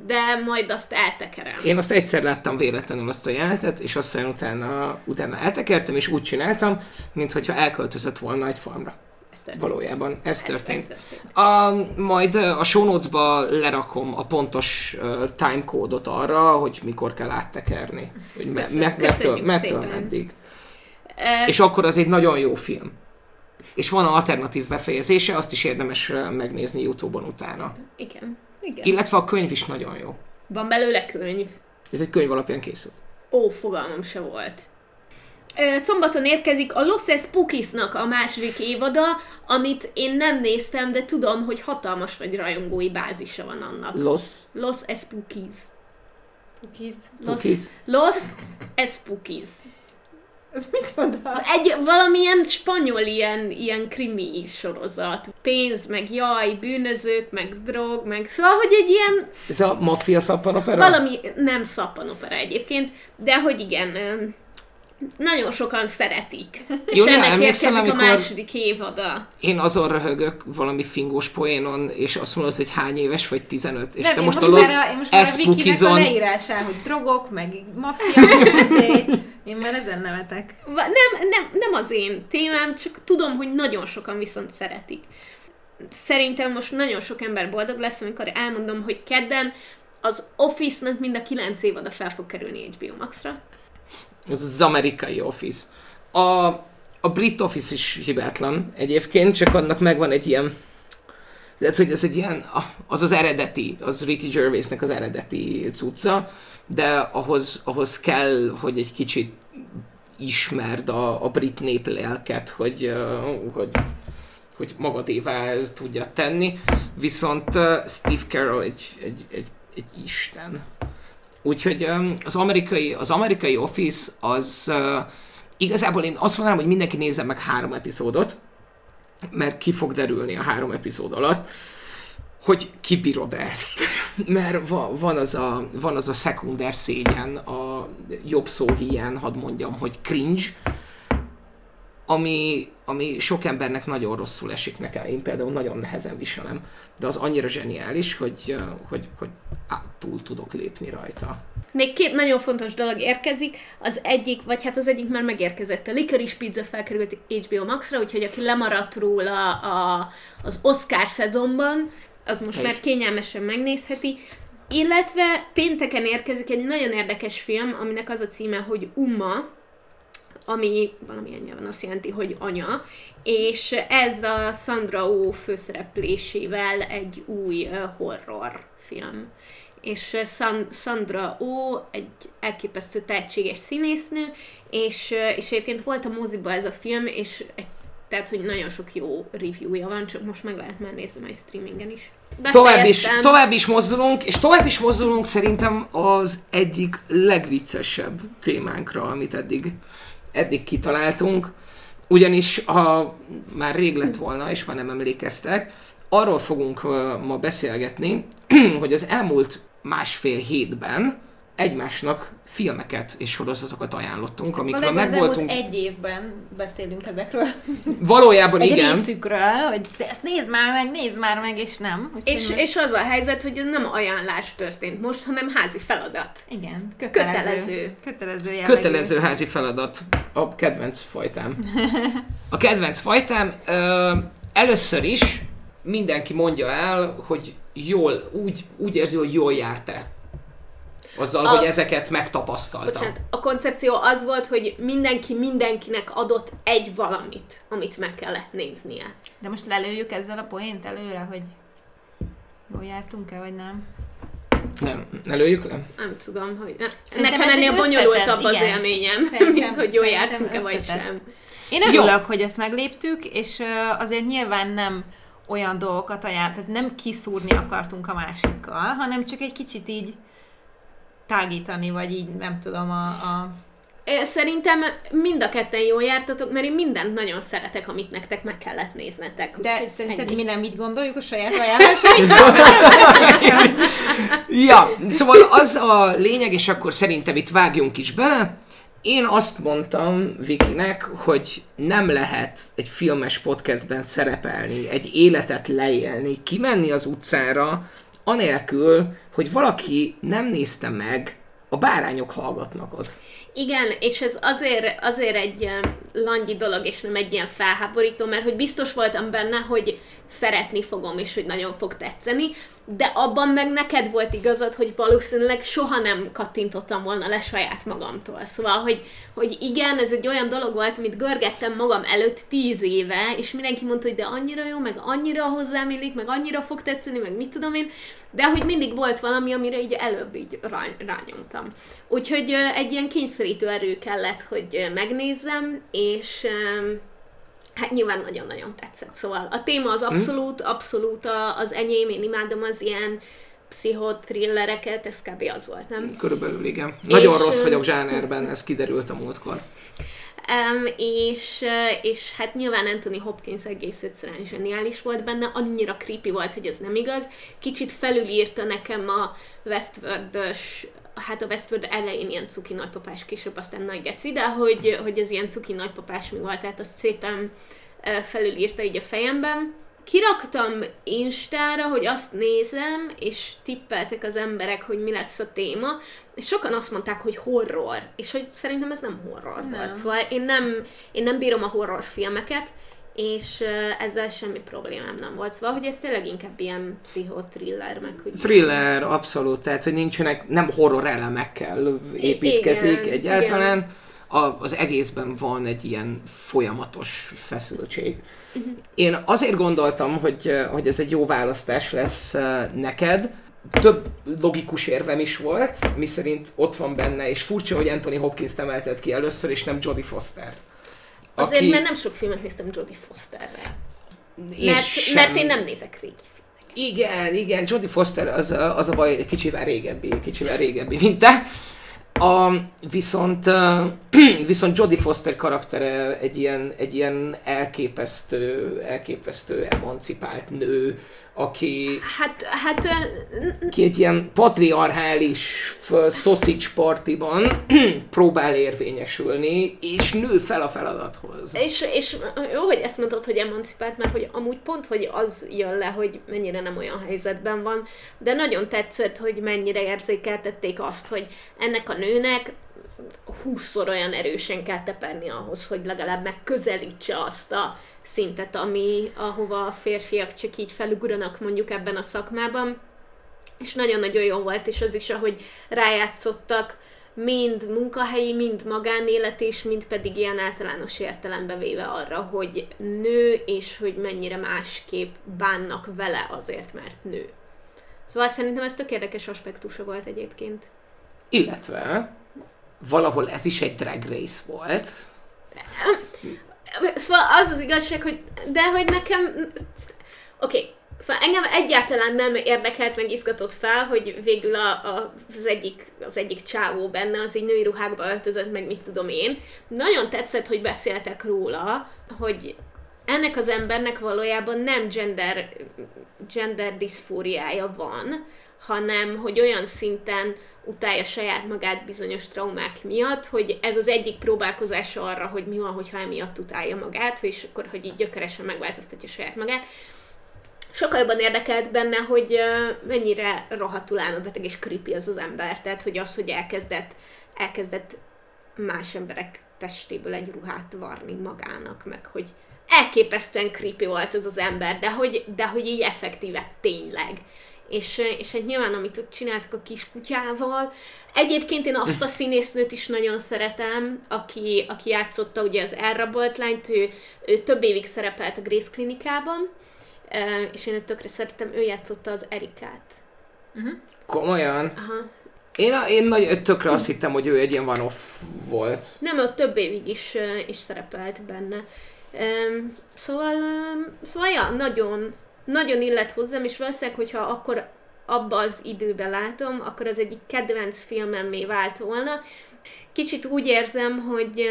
de majd azt eltekerem. Én azt egyszer láttam véletlenül azt a jelenetet, és aztán utána, utána eltekertem, és úgy csináltam, mintha elköltözött volna egy farmra. Ez történt. Valójában ez Ez, történt. ez történt. A, majd a show notes-ba lerakom a pontos uh, timecode-ot arra, hogy mikor kell áttekerni. Hogy me- me- mettől szépen. meddig. Ez, És akkor az egy nagyon jó film. És van alternatív befejezése, azt is érdemes megnézni Youtube-on utána. Igen. Igen. Illetve a könyv is nagyon jó. Van belőle könyv. Ez egy könyv alapján készült. Ó, fogalmam se volt. Szombaton érkezik a Los Espukisnak a második évada, amit én nem néztem, de tudom, hogy hatalmas nagy rajongói bázisa van annak. Los Los Espukis. Cookies. Los, Pukis. Los Espukis. Az micsoda? Egy valamilyen spanyol ilyen, ilyen krimi sorozat. Pénz, meg jaj, bűnözők, meg drog, meg szóval, hogy egy ilyen Ez a maffia szappanopera? valami, nem szappanopera egyébként, de hogy igen, nagyon sokan szeretik. És Jó, de ennek érkezik amikor- a második évada. Én azon röhögök valami fingós poénon, és azt mondod, hogy hány éves vagy 15, és Nem, te én most, most a Los már a, én most már a Wikinek a leírásán, hogy drogok, meg maffia, meg én már ezen nevetek. Nem, nem, nem az én témám, csak tudom, hogy nagyon sokan viszont szeretik. Szerintem most nagyon sok ember boldog lesz, amikor elmondom, hogy kedden az Office-nak mind a kilenc évada fel fog kerülni HBO Max-ra. Ez az amerikai Office. A, a brit Office is hibátlan egyébként, csak annak megvan egy ilyen tehát, hogy ez egy ilyen, az az eredeti, az Ricky Gervaisnek az eredeti cucca, de ahhoz, ahhoz kell, hogy egy kicsit ismerd a, a brit néplelket, hogy, hogy, hogy magadévá tudja tenni. Viszont Steve Carell egy, egy, egy, egy isten. Úgyhogy az amerikai, az amerikai Office az igazából én azt mondanám, hogy mindenki nézze meg három epizódot, mert ki fog derülni a három epizód alatt, hogy kibírod ezt. Mert va, van, az a, van az a szekunder szégyen, a jobb szó hiány, hadd mondjam, hogy cringe, ami, ami sok embernek nagyon rosszul esik nekem. Én például nagyon nehezen viselem, de az annyira zseniális, hogy, hogy, hogy á, túl tudok lépni rajta. Még két nagyon fontos dolog érkezik. Az egyik, vagy hát az egyik már megérkezett. A Licorice Pizza felkerült HBO Max-ra, úgyhogy aki lemaradt róla a, az Oscar szezonban, az most már kényelmesen megnézheti. Illetve pénteken érkezik egy nagyon érdekes film, aminek az a címe, hogy Uma, ami valamilyen nyelven azt jelenti, hogy anya, és ez a Sandra Oh főszereplésével egy új uh, horror film. És San- Sandra Oh egy elképesztő tehetséges színésznő, és, és egyébként volt a moziba ez a film, és egy, tehát, hogy nagyon sok jó reviewja van, csak most meg lehet már nézni majd streamingen is. Tovább is, tovább is mozdulunk, és tovább is mozdulunk szerintem az egyik legviccesebb témánkra, amit eddig, eddig kitaláltunk. Ugyanis, ha már rég lett volna, és már nem emlékeztek, arról fogunk ma beszélgetni, hogy az elmúlt másfél hétben egymásnak filmeket és sorozatokat ajánlottunk, az megvoltunk. egy évben beszélünk ezekről. Valójában Egy igen. részükről, hogy de ezt nézd már meg, nézd már meg, és nem. És, most- és az a helyzet, hogy ez nem ajánlás történt most, hanem házi feladat. Igen, kötelező. Kötelező. Kötelező jellegű. Kötelező házi feladat. A kedvenc fajtám. A kedvenc fajtám. Ö, először is mindenki mondja el, hogy jól, úgy, úgy érzi, hogy jól járt-e. Azzal, A- hogy ezeket megtapasztalta. Bocsánat, a koncepció az volt, hogy mindenki mindenkinek adott egy valamit, amit meg kellett néznie. De most lelőjük ezzel a poént előre, hogy jól jártunk-e, vagy nem? Nem, ne lőjük le? Nem tudom, hogy... Ne. Szerintem Nekem ennél bonyolultabb összetett, az igen. élményem, Szerintem- mint hogy jól jártunk-e vagy sem. Én Jó. örülök, hogy ezt megléptük, és azért nyilván nem olyan dolgokat ajánl, tehát nem kiszúrni akartunk a másikkal, hanem csak egy kicsit így tágítani, vagy így nem tudom, a, a Szerintem mind a ketten jól jártatok, mert én mindent nagyon szeretek, amit nektek meg kellett néznetek. de Úgyhogy szerinted ennyi. mi nem így gondoljuk a saját ajánlásainkat? Ja, szóval az a lényeg, és akkor szerintem itt vágjunk is bele. Én azt mondtam Vikinek, hogy nem lehet egy filmes podcastben szerepelni, egy életet leélni, kimenni az utcára, anélkül, hogy valaki nem nézte meg a bárányok hallgatnak ott. Igen, és ez azért, azért egy langyi dolog, és nem egy ilyen felháborító, mert hogy biztos voltam benne, hogy szeretni fogom, és hogy nagyon fog tetszeni, de abban meg neked volt igazad, hogy valószínűleg soha nem kattintottam volna le saját magamtól. Szóval, hogy, hogy igen, ez egy olyan dolog volt, amit görgettem magam előtt tíz éve, és mindenki mondta, hogy de annyira jó, meg annyira hozzám illik, meg annyira fog tetszeni, meg mit tudom én, de hogy mindig volt valami, amire így előbb így rá- rányomtam. Úgyhogy egy ilyen kényszerítő erő kellett, hogy megnézzem, és hát nyilván nagyon-nagyon tetszett. Szóval a téma az abszolút, abszolút a- az enyém, én imádom az ilyen pszichotrillereket, ez kb. az volt, nem? Körülbelül igen. Nagyon És, rossz vagyok zsánerben, ez kiderült a múltkor. Um, és, és hát nyilván Anthony Hopkins egész egyszerűen zseniális volt benne, annyira creepy volt, hogy ez nem igaz. Kicsit felülírta nekem a westworld hát a Westworld elején ilyen cuki nagypapás, később aztán nagy geci, de hogy, hogy az ilyen cuki nagypapás mi volt, tehát azt szépen felülírta így a fejemben kiraktam Instára, hogy azt nézem, és tippeltek az emberek, hogy mi lesz a téma, és sokan azt mondták, hogy horror, és hogy szerintem ez nem horror nem. volt. Szóval én nem, én nem bírom a horror filmeket, és ezzel semmi problémám nem volt. Szóval, hogy ez tényleg inkább ilyen pszichotriller, meg hogy... Thriller, abszolút, tehát, hogy nincsenek, nem horror elemekkel építkezik igen, egyáltalán. Igen a, az egészben van egy ilyen folyamatos feszültség. Uh-huh. Én azért gondoltam, hogy, hogy ez egy jó választás lesz neked, több logikus érvem is volt, miszerint ott van benne, és furcsa, hogy Anthony Hopkins emelted ki először, és nem Jodie Foster-t. Azért, aki... mert nem sok filmet néztem Jodie Fosterre. Mert, sem... mert én nem nézek régi filmeket. Igen, igen, Jodie Foster az, az a baj, kicsivel régebbi, kicsivel régebbi, mint te. A, viszont, viszont Jodie Foster karaktere egy ilyen, egy ilyen elképesztő, elképesztő emancipált nő, aki... Hát, hát... Egy ilyen patriarchális sausage partiban próbál érvényesülni, és nő fel a feladathoz. És, és jó, hogy ezt mondod, hogy emancipált, mert hogy amúgy pont, hogy az jön le, hogy mennyire nem olyan helyzetben van, de nagyon tetszett, hogy mennyire érzékeltették azt, hogy ennek a nőnek húszszor olyan erősen kell teperni ahhoz, hogy legalább megközelítse azt a szintet, ami, ahova a férfiak csak így felugranak mondjuk ebben a szakmában. És nagyon-nagyon jó volt, és az is, ahogy rájátszottak mind munkahelyi, mind magánélet, és mind pedig ilyen általános értelembe véve arra, hogy nő, és hogy mennyire másképp bánnak vele azért, mert nő. Szóval szerintem ez tök érdekes aspektusa volt egyébként. Illetve valahol ez is egy drag race volt. Szóval az az igazság, hogy de hogy nekem... Oké, okay. Szóval engem egyáltalán nem érdekelt, meg izgatott fel, hogy végül a, a, az, egyik, az egyik csávó benne az így női ruhákba öltözött, meg mit tudom én. Nagyon tetszett, hogy beszéltek róla, hogy ennek az embernek valójában nem gender, gender diszfóriája van, hanem hogy olyan szinten utálja saját magát bizonyos traumák miatt, hogy ez az egyik próbálkozás arra, hogy mi van, hogyha emiatt utálja magát, és akkor, hogy így gyökeresen megváltoztatja saját magát. Sokkal jobban érdekelt benne, hogy mennyire rohadtul álmabeteg és creepy az az ember. Tehát, hogy az, hogy elkezdett, elkezdett más emberek testéből egy ruhát varni magának, meg hogy elképesztően creepy volt az az ember, de hogy, de hogy így effektíve tényleg és, és egy nyilván, amit ott csináltak a kis kutyával. Egyébként én azt a színésznőt is nagyon szeretem, aki, aki játszotta ugye az elrabolt lányt, ő, ő több évig szerepelt a Grace klinikában, és én őt tökre szeretem, ő játszotta az Erikát. Uh-huh. Komolyan? Aha. Én, én nagy, tökre azt hittem, hogy ő egy ilyen one-off volt. Nem, ott több évig is, is szerepelt benne. Um, szóval, um, szóval ja, nagyon, nagyon illet hozzám, és valószínűleg, hogyha akkor abba az időben látom, akkor az egyik kedvenc filmemmé vált volna. Kicsit úgy érzem, hogy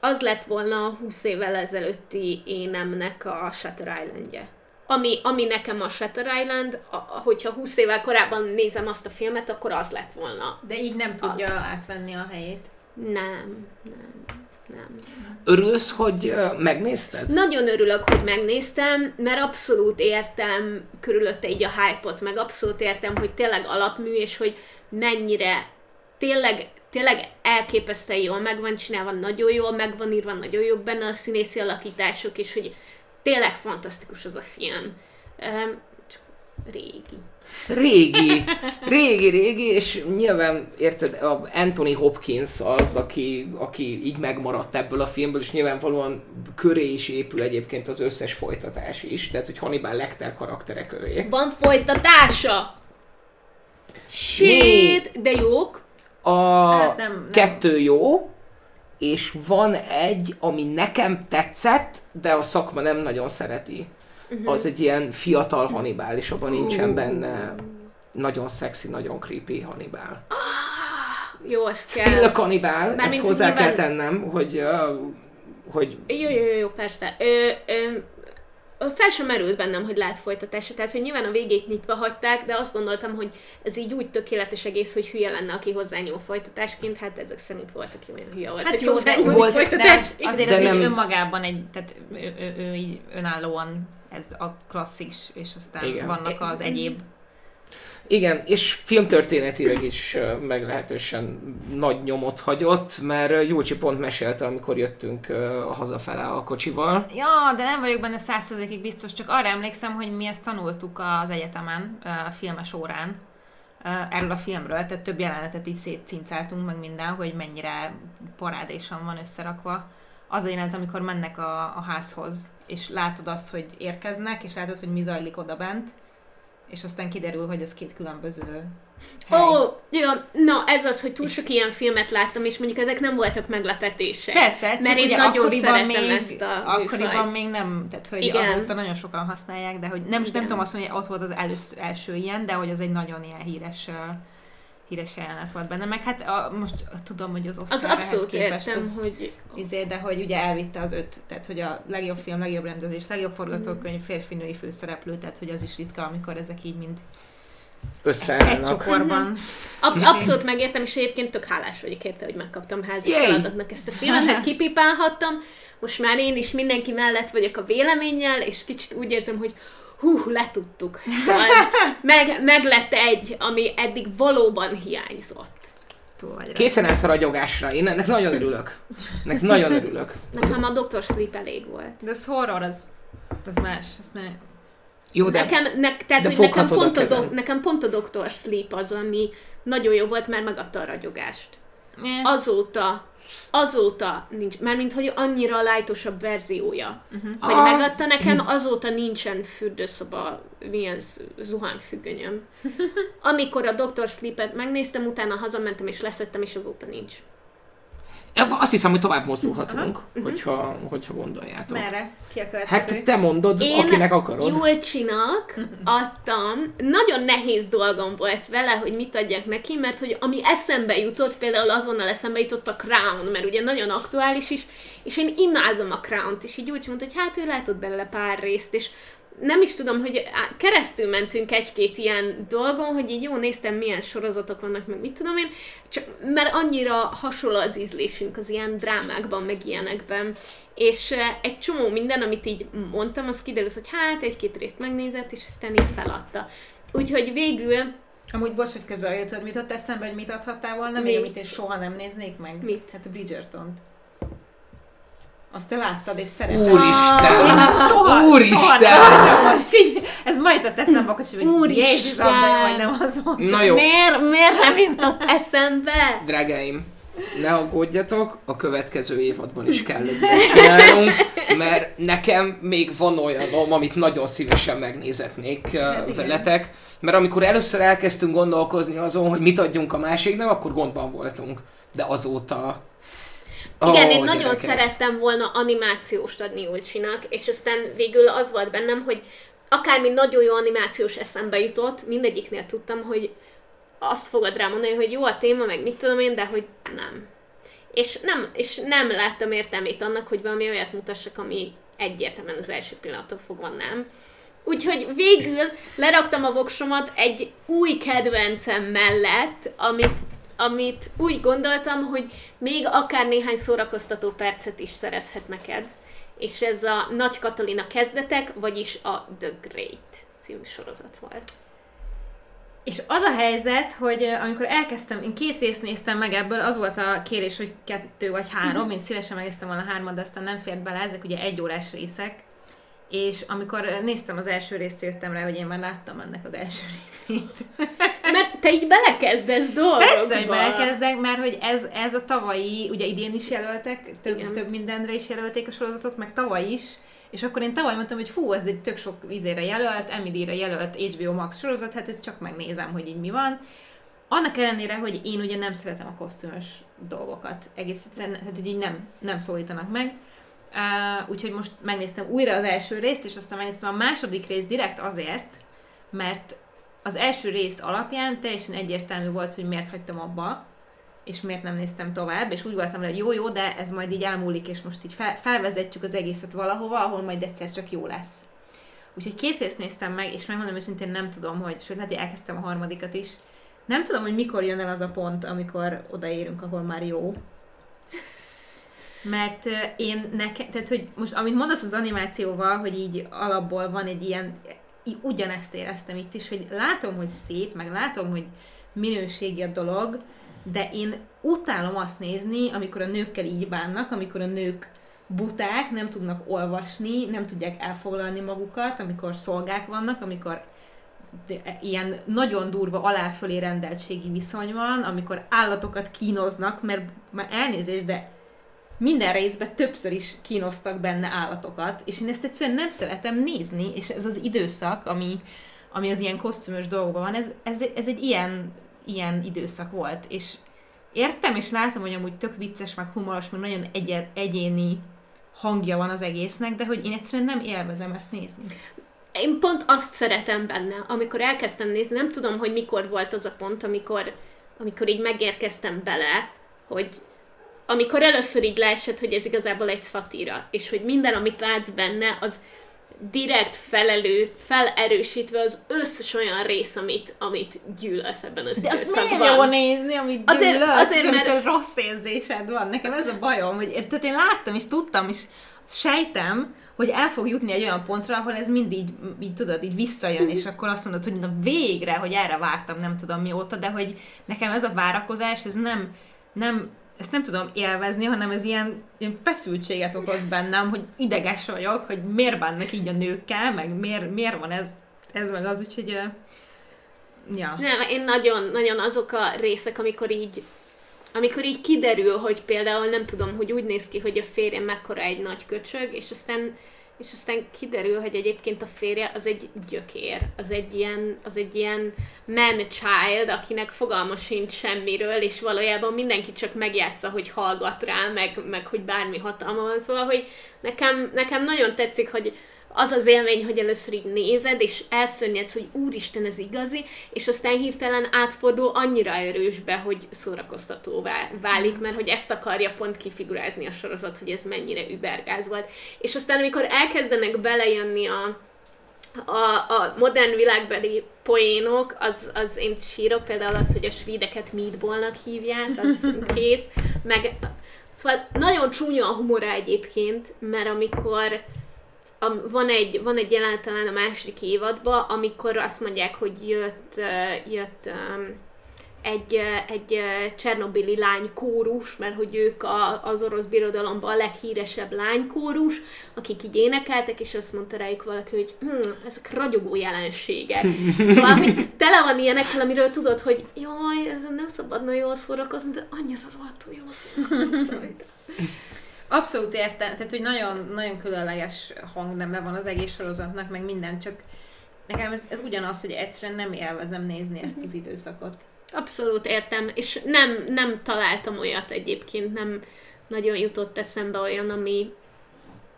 az lett volna a 20 évvel ezelőtti énemnek a Shutter Islandje. Ami, ami nekem a Shutter Island, a, hogyha 20 évvel korábban nézem azt a filmet, akkor az lett volna. De így nem tudja az. átvenni a helyét. Nem, nem, nem. Örülsz, hogy megnézted? Nagyon örülök, hogy megnéztem, mert abszolút értem körülötte így a hype-ot, meg abszolút értem, hogy tényleg alapmű, és hogy mennyire tényleg, tényleg elképesztően jól meg van csinálva, nagyon jól meg van írva, nagyon jók benne a színészi alakítások, és hogy tényleg fantasztikus az a film. Csak régi. Régi, régi, régi, és nyilván, érted, a Anthony Hopkins az, aki, aki így megmaradt ebből a filmből, és nyilvánvalóan köré is épül egyébként az összes folytatás is, tehát hogy Hannibal Lecter karakterek köré. Van folytatása! Shit, de jók. A hát nem, nem. kettő jó, és van egy, ami nekem tetszett, de a szakma nem nagyon szereti uh-huh. az egy ilyen fiatal Hannibal, és abban nincsen benne nagyon szexi, nagyon creepy Hannibal. Ah, Jó, azt Still a kell. cannibal, ezt Mármint, hogy hozzá kell nyilván- tennem, hogy, uh, hogy Jó, jó, jó, jó, persze. Ö, ö, fel sem merült bennem, hogy lát folytatása, tehát hogy nyilván a végét nyitva hagyták, de azt gondoltam, hogy ez így úgy tökéletes egész, hogy hülye lenne, aki hozzányúl folytatásként, hát ezek szerint volt, aki olyan hülye volt, Hát hogy jó, de, hozzányúl volt- de folytatásként. azért De ez nem- nem... önmagában egy, tehát ő, ő, ő, így önállóan ez a klasszis, és aztán Igen. Vannak az egyéb. Igen, és filmtörténetileg is meglehetősen nagy nyomot hagyott, mert Júlcsi pont mesélte, amikor jöttünk hazafele a kocsival. Ja, de nem vagyok benne százszerzékig biztos, csak arra emlékszem, hogy mi ezt tanultuk az egyetemen, a filmes órán, erről a filmről, tehát több jelenetet így szétcincáltunk meg minden, hogy mennyire parádésan van összerakva. Az a jelenet, amikor mennek a, a házhoz, és látod azt, hogy érkeznek, és látod, hogy mi zajlik oda bent, és aztán kiderül, hogy ez két különböző Ó, oh, ja, na ez az, hogy túl sok ilyen filmet láttam, és mondjuk ezek nem voltak meglepetések. Persze, csak Mert én ugye nagyon szeretem még, ezt a Akkoriban műfajt. még nem, tehát hogy Igen. Azóta nagyon sokan használják, de hogy nem, nem tudom azt mondani, hogy ott volt az elősz, első ilyen, de hogy az egy nagyon ilyen híres híres jelenet volt benne. Meg hát a, most tudom, hogy az Az Oscar abszolút képest értem, az, hogy izé, de hogy ugye elvitte az öt, tehát hogy a legjobb film, legjobb rendezés, legjobb forgatókönyv, Mm. férfi-női főszereplő, tehát hogy az is ritka, amikor ezek így mind egy Összeállnak. csokorban. Ab- abszolút megértem, és egyébként tök hálás vagyok érte, hogy megkaptam házi Yay! feladatnak ezt a filmet, hogy kipipálhattam. Most már én is mindenki mellett vagyok a véleménnyel, és kicsit úgy érzem, hogy hú, letudtuk. Szóval meg, meg lett egy, ami eddig valóban hiányzott. Készen állsz a ragyogásra, én ennek nagyon örülök. Ennek nagyon örülök. Nekem a Dr. Sleep elég volt. De ez horror, az, az más, azt ne... Jó, de Nekem, ne, tehát, de hogy nekem, pont a, do, nekem pont a Dr. Sleep az, ami nagyon jó volt, mert megadta a ragyogást. Eh, Azóta, azóta nincs, már mint hogy annyira lightosabb verziója. uh-huh. Hogy Ah. megadta nekem, azóta nincsen fürdőszoba, milyen zuhanyfüggönyöm. Amikor a Dr. Sleep-et megnéztem, utána hazamentem és leszettem, és azóta nincs. Azt hiszem, hogy tovább mozdulhatunk, hogyha, hogyha gondoljátok. Merre? Ki a következő? Hát te mondod, Én akinek akarod. Julcsinak adtam, nagyon nehéz dolgom volt vele, hogy mit adjak neki, mert hogy ami eszembe jutott, például azonnal eszembe jutott a Crown, mert ugye nagyon aktuális is, és én imádom a Crown-t, és így Julcsi mondta, hogy hát ő látott belőle pár részt, és nem is tudom, hogy keresztül mentünk egy-két ilyen dolgon, hogy így jó néztem, milyen sorozatok vannak, meg mit tudom én, csak mert annyira hasonló az ízlésünk az ilyen drámákban, meg ilyenekben. És egy csomó minden, amit így mondtam, az kiderült, hogy hát egy-két részt megnézett, és aztán így feladta. Úgyhogy végül Amúgy bocs, hogy közben jött, hogy mit ott eszembe, hogy mit adhattál volna, Mit? még amit én soha nem néznék meg. Mit? Hát a Bridgerton-t. Azt te láttad és szeretted. Úristen! Én azt soha, Úristen! soha nem láttam, és így, ez majd jutott eszembe, akkor hogy Úristen! Jézus, abban hogy nem az volt. Na jó, miért, miért nem jutott eszembe? drágáim, ne aggódjatok, a következő évadban is kell egy csinálnunk, mert nekem még van olyanom, amit nagyon szívesen megnézetnék Hát uh, veletek, mert amikor először elkezdtünk gondolkozni azon, hogy mit adjunk a másiknak, akkor gondban voltunk, de azóta... Igen, Ó, én nagyon gyerekek. szerettem volna animációst adni Julcsinak, és aztán végül az volt bennem, hogy akármi nagyon jó animációs eszembe jutott, mindegyiknél tudtam, hogy azt fogod rá mondani, hogy jó a téma, meg mit tudom én, de hogy nem. És nem, és nem láttam értelmét annak, hogy valami olyat mutassak, ami egyértelműen az első pillanattól fogva nem. Úgyhogy végül leraktam a voksomat egy új kedvencem mellett, amit, amit úgy gondoltam, hogy még akár néhány szórakoztató percet is szerezhet neked. És ez a Nagy Katalina kezdetek, vagyis a The Great című sorozat volt. És az a helyzet, hogy amikor elkezdtem, én két részt néztem meg ebből, az volt a kérés, hogy kettő vagy három, én szívesen megnéztem volna hármat, de aztán nem fért bele, ezek ugye egy órás részek. És amikor néztem az első részt, jöttem rá, hogy én már láttam ennek az első részét. Te így belekezdesz dolgokba. Persze, hogy belekezdek, mert hogy ez, ez a tavalyi, ugye idén is jelöltek, több, Igen. több mindenre is jelölték a sorozatot, meg tavaly is, és akkor én tavaly mondtam, hogy fú, ez egy tök sok vízére jelölt, Emily-re jelölt HBO Max sorozat, hát ezt csak megnézem, hogy így mi van. Annak ellenére, hogy én ugye nem szeretem a kosztümös dolgokat, egész egyszerűen, hát hogy így nem, nem szólítanak meg. Uh, úgyhogy most megnéztem újra az első részt, és aztán megnéztem a második részt direkt azért, mert az első rész alapján teljesen egyértelmű volt, hogy miért hagytam abba, és miért nem néztem tovább, és úgy voltam hogy jó, jó, de ez majd így elmúlik, és most így fel, felvezetjük az egészet valahova, ahol majd egyszer csak jó lesz. Úgyhogy két részt néztem meg, és megmondom őszintén nem tudom, hogy, sőt, hát elkezdtem a harmadikat is. Nem tudom, hogy mikor jön el az a pont, amikor odaérünk, ahol már jó. Mert én nekem, tehát hogy most amit mondasz az animációval, hogy így alapból van egy ilyen, ugyanezt éreztem itt is, hogy látom, hogy szép, meg látom, hogy minőségi a dolog, de én utálom azt nézni, amikor a nőkkel így bánnak, amikor a nők buták, nem tudnak olvasni, nem tudják elfoglalni magukat, amikor szolgák vannak, amikor ilyen nagyon durva aláfölé rendeltségi viszony van, amikor állatokat kínoznak, mert már elnézést, de minden részben többször is kínoztak benne állatokat, és én ezt egyszerűen nem szeretem nézni, és ez az időszak, ami, ami az ilyen kosztümös dolgokban van, ez, ez, ez egy ilyen, ilyen időszak volt, és értem, és látom, hogy amúgy tök vicces, meg humoros, meg nagyon egy, egyéni hangja van az egésznek, de hogy én egyszerűen nem élvezem ezt nézni. Én pont azt szeretem benne, amikor elkezdtem nézni, nem tudom, hogy mikor volt az a pont, amikor, amikor így megérkeztem bele, hogy amikor először így leesett, hogy ez igazából egy szatíra, és hogy minden, amit látsz benne, az direkt felelő, felerősítve az összes olyan rész, amit, amit gyűlölsz ebben az De azt miért jó nézni, amit gyűlölsz, azért, azért, mert rossz érzésed van. Nekem ez a bajom, hogy tehát én láttam és tudtam, és sejtem, hogy el fog jutni egy olyan pontra, ahol ez mind így, így tudod, így visszajön, és akkor azt mondod, hogy na végre, hogy erre vártam, nem tudom mióta, de hogy nekem ez a várakozás, ez nem, nem ezt nem tudom élvezni, hanem ez ilyen, ilyen feszültséget okoz bennem, hogy ideges vagyok, hogy miért bánnak így a nőkkel, meg miért, miért van ez, ez meg az, úgyhogy ja. Nem, én nagyon, nagyon azok a részek, amikor így amikor így kiderül, hogy például nem tudom, hogy úgy néz ki, hogy a férjem mekkora egy nagy köcsög, és aztán és aztán kiderül, hogy egyébként a férje az egy gyökér, az egy ilyen, az egy ilyen man-child, akinek fogalma sincs semmiről, és valójában mindenki csak megjátsza, hogy hallgat rá, meg, meg hogy bármi hatalma van. Szóval, hogy nekem, nekem nagyon tetszik, hogy, az az élmény, hogy először így nézed, és elszörnyedsz, hogy úristen, ez igazi, és aztán hirtelen átfordul annyira erősbe, hogy szórakoztatóvá válik, mert hogy ezt akarja pont kifigurázni a sorozat, hogy ez mennyire übergáz volt. És aztán, amikor elkezdenek belejönni a, a, a modern világbeli poénok, az, az én sírok, például az, hogy a svédeket meatballnak hívják, az kész, meg Szóval nagyon csúnya a humora egyébként, mert amikor a, van, egy, van egy jelenet talán a második évadban, amikor azt mondják, hogy jött, jött egy, egy Csernobili lánykórus, mert hogy ők a, az orosz birodalomban a leghíresebb lánykórus, akik így énekeltek, és azt mondta rájuk valaki, hogy hm, ezek ragyogó jelenségek. Szóval, hogy tele van ilyenekkel, amiről tudod, hogy jaj, ezen nem szabadna jól szórakozni, de annyira rohadtul jól szórakozni Abszolút értem, tehát hogy nagyon, nagyon különleges hangneme van az egész sorozatnak, meg minden, csak nekem ez, ez ugyanaz, hogy egyszerűen nem élvezem nézni ezt az időszakot. Abszolút értem, és nem, nem találtam olyat egyébként, nem nagyon jutott eszembe olyan, ami,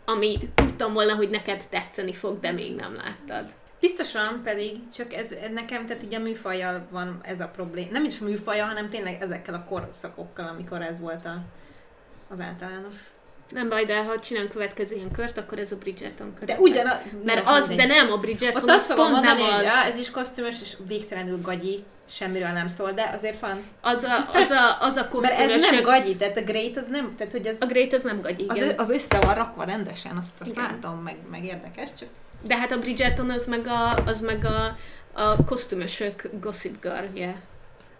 ami tudtam volna, hogy neked tetszeni fog, de még nem láttad. Biztosan pedig, csak ez nekem, tehát így a műfajjal van ez a probléma. Nem is a műfaja, hanem tényleg ezekkel a korszakokkal, amikor ez volt a, az általános. Nem baj, de ha csinálunk következő ilyen kört, akkor ez a Bridgerton kör. De ugyan, mert az, de nem a Bridgerton, Ott azt pont mondani, nem az. Ja, ez is kosztümös, és végtelenül gagyi, semmiről nem szól, de azért van. Az a, az a, az a kosztümös... Mert ez nem gagyi, tehát a Great az nem, tehát hogy ez... A Great az nem gagyi, igen. Az, az össze van rakva rendesen, azt, azt látom, meg, meg érdekes, csak... De hát a Bridgerton az meg a, az meg a, a kosztümösök Gossip Girl-je.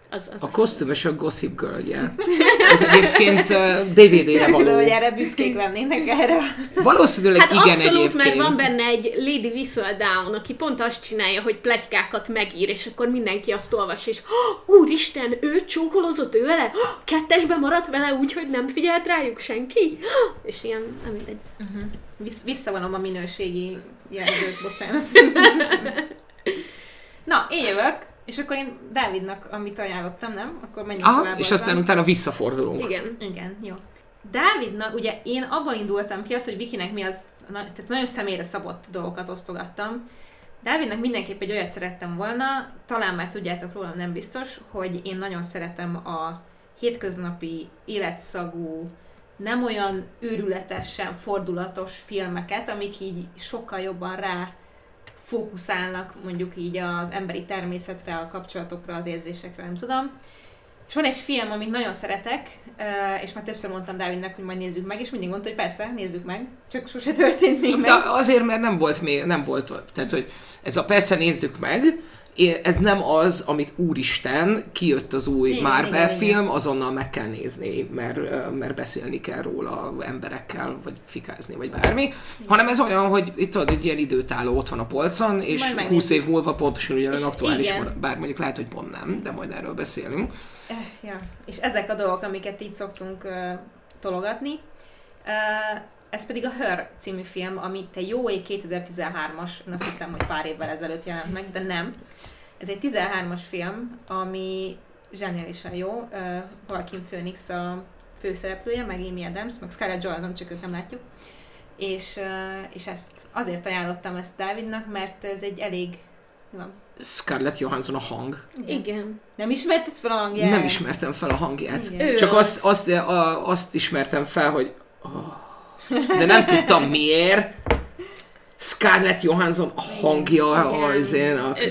Az, az a kosztümös a Gossip girl -je. Ez egyébként DVD-re való. hogy erre büszkék lennének erre. Valószínűleg hát igen abszolút, egyébként. mert van benne egy Lady Whistledown, aki pont azt csinálja, hogy pletykákat megír, és akkor mindenki azt olvas, és úristen, ő csókolózott ő vele? Kettesbe maradt vele úgy, hogy nem figyelt rájuk senki? És ilyen, nem mindegy. Uh-huh. Vissz, visszavonom a minőségi jelzőt, bocsánat. Na, én jövök. És akkor én Dávidnak, amit ajánlottam, nem? Akkor menjünk Aha, tovább. és aztán utána visszafordulunk. Igen. Igen, jó. Dávidnak, ugye én abban indultam ki az, hogy Vikinek mi az, na, tehát nagyon személyre szabott dolgokat osztogattam. Dávidnak mindenképp egy olyat szerettem volna, talán már tudjátok rólam, nem biztos, hogy én nagyon szeretem a hétköznapi, életszagú, nem olyan őrületesen fordulatos filmeket, amik így sokkal jobban rá fókuszálnak mondjuk így az emberi természetre, a kapcsolatokra, az érzésekre, nem tudom. És van egy film, amit nagyon szeretek, eh, és már többször mondtam Dávidnak, hogy majd nézzük meg, és mindig mondta, hogy persze, nézzük meg, csak sose történt még De meg. azért, mert nem volt még, nem volt, tehát hogy ez a persze nézzük meg, ez nem az, amit úristen, kijött az új Igen, Marvel igen, film, azonnal meg kell nézni, mert, mert beszélni kell róla emberekkel, vagy fikázni, vagy bármi, hanem ez olyan, hogy itt tudod, egy ilyen időtálló ott van a polcon, és Majd 20 megnézzük. év múlva pontosan ugyanolyan És aktuális igen. marad, bár mondjuk lehet, hogy pont nem, de majd erről beszélünk. Eh, Ja. És ezek a dolgok, amiket így szoktunk uh, tologatni. Uh, ez pedig a Her című film, amit egy jó ég 2013-as, én azt hittem, hogy pár évvel ezelőtt jelent meg, de nem. Ez egy 13-as film, ami zseniálisan jó. Uh, Joaquin Phoenix a főszereplője, meg Amy Adams, meg Scarlett Johansson, csak őt nem látjuk. És, uh, és ezt azért ajánlottam ezt Dávidnak, mert ez egy elég... van? Scarlett Johansson a hang. Igen. Nem ismerted fel a hangját? Nem ismertem fel a hangját. Igen. Ő Csak az. azt, azt, a, azt ismertem fel, hogy... Oh, de nem tudtam miért. Scarlett Johansson a hangja a ő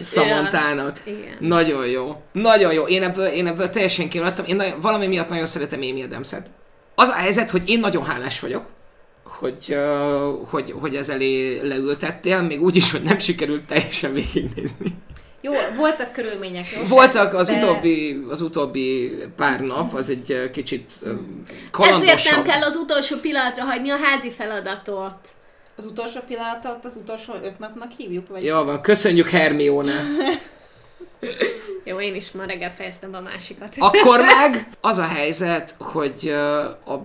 Samanthának. Igen. Nagyon jó. Nagyon jó. Én ebből, én ebből teljesen kimaradtam. Én nagyon, valami miatt nagyon szeretem Amy adams Az a helyzet, hogy én nagyon hálás vagyok, hogy, hogy, hogy ez elé leültettél, még úgy is, hogy nem sikerült teljesen végignézni. Jó, voltak körülmények. Jó, Voltak az, de- utóbbi, az utóbbi pár nap, az egy kicsit ö, Ezért kalandosabb. nem kell az utolsó pillanatra hagyni a házi feladatot. Az utolsó pillanatot az utolsó öt napnak hívjuk? Vagy... Jó van, köszönjük Hermione. Jó, én is ma reggel fejeztem be a másikat. Akkor meg az a helyzet, hogy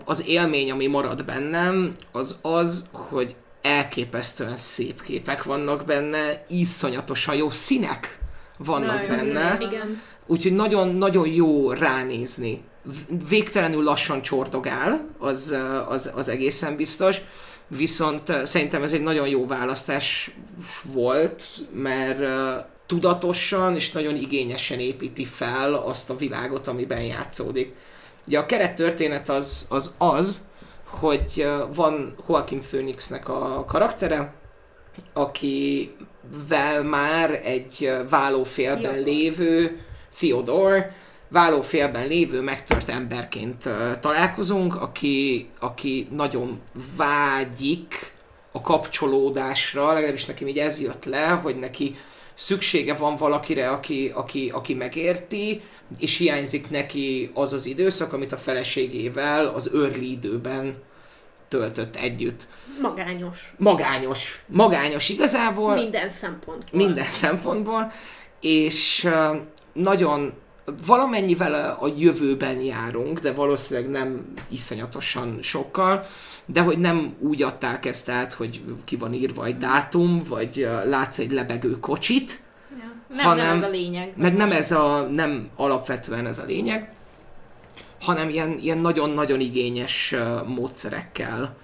az élmény, ami marad bennem, az az, hogy elképesztően szép képek vannak benne, iszonyatosan jó színek vannak Nagyon benne. Igen. Úgyhogy nagyon-nagyon jó ránézni. Végtelenül lassan csordogál, az, ö, az, az egészen biztos. Viszont ö, szerintem ez egy nagyon jó választás volt, mert ö, tudatosan és nagyon igényesen építi fel azt a világot, amiben játszódik. Ugye a kerettörténet az az, az hogy van Joaquin Phoenixnek a karaktere, akivel már egy vállófélben lévő Theodore, vállófélben lévő megtört emberként találkozunk, aki, aki nagyon vágyik a kapcsolódásra, legalábbis nekem így ez jött le, hogy neki szüksége van valakire, aki, aki, aki megérti, és hiányzik neki az az időszak, amit a feleségével az early időben töltött együtt. Magányos. Magányos. Magányos igazából Minden szempontból. minden szempontból, és nagyon valamennyivel a jövőben járunk, de valószínűleg nem iszonyatosan sokkal, de hogy nem úgy adták ezt át, hogy ki van írva egy dátum, vagy látsz egy lebegő kocsit, Ja. Nem, hanem- nem ez a lényeg. meg nem ez a, nem alapvetően ez a lényeg, hanem ilyen, ilyen nagyon-nagyon igényes módszerekkel.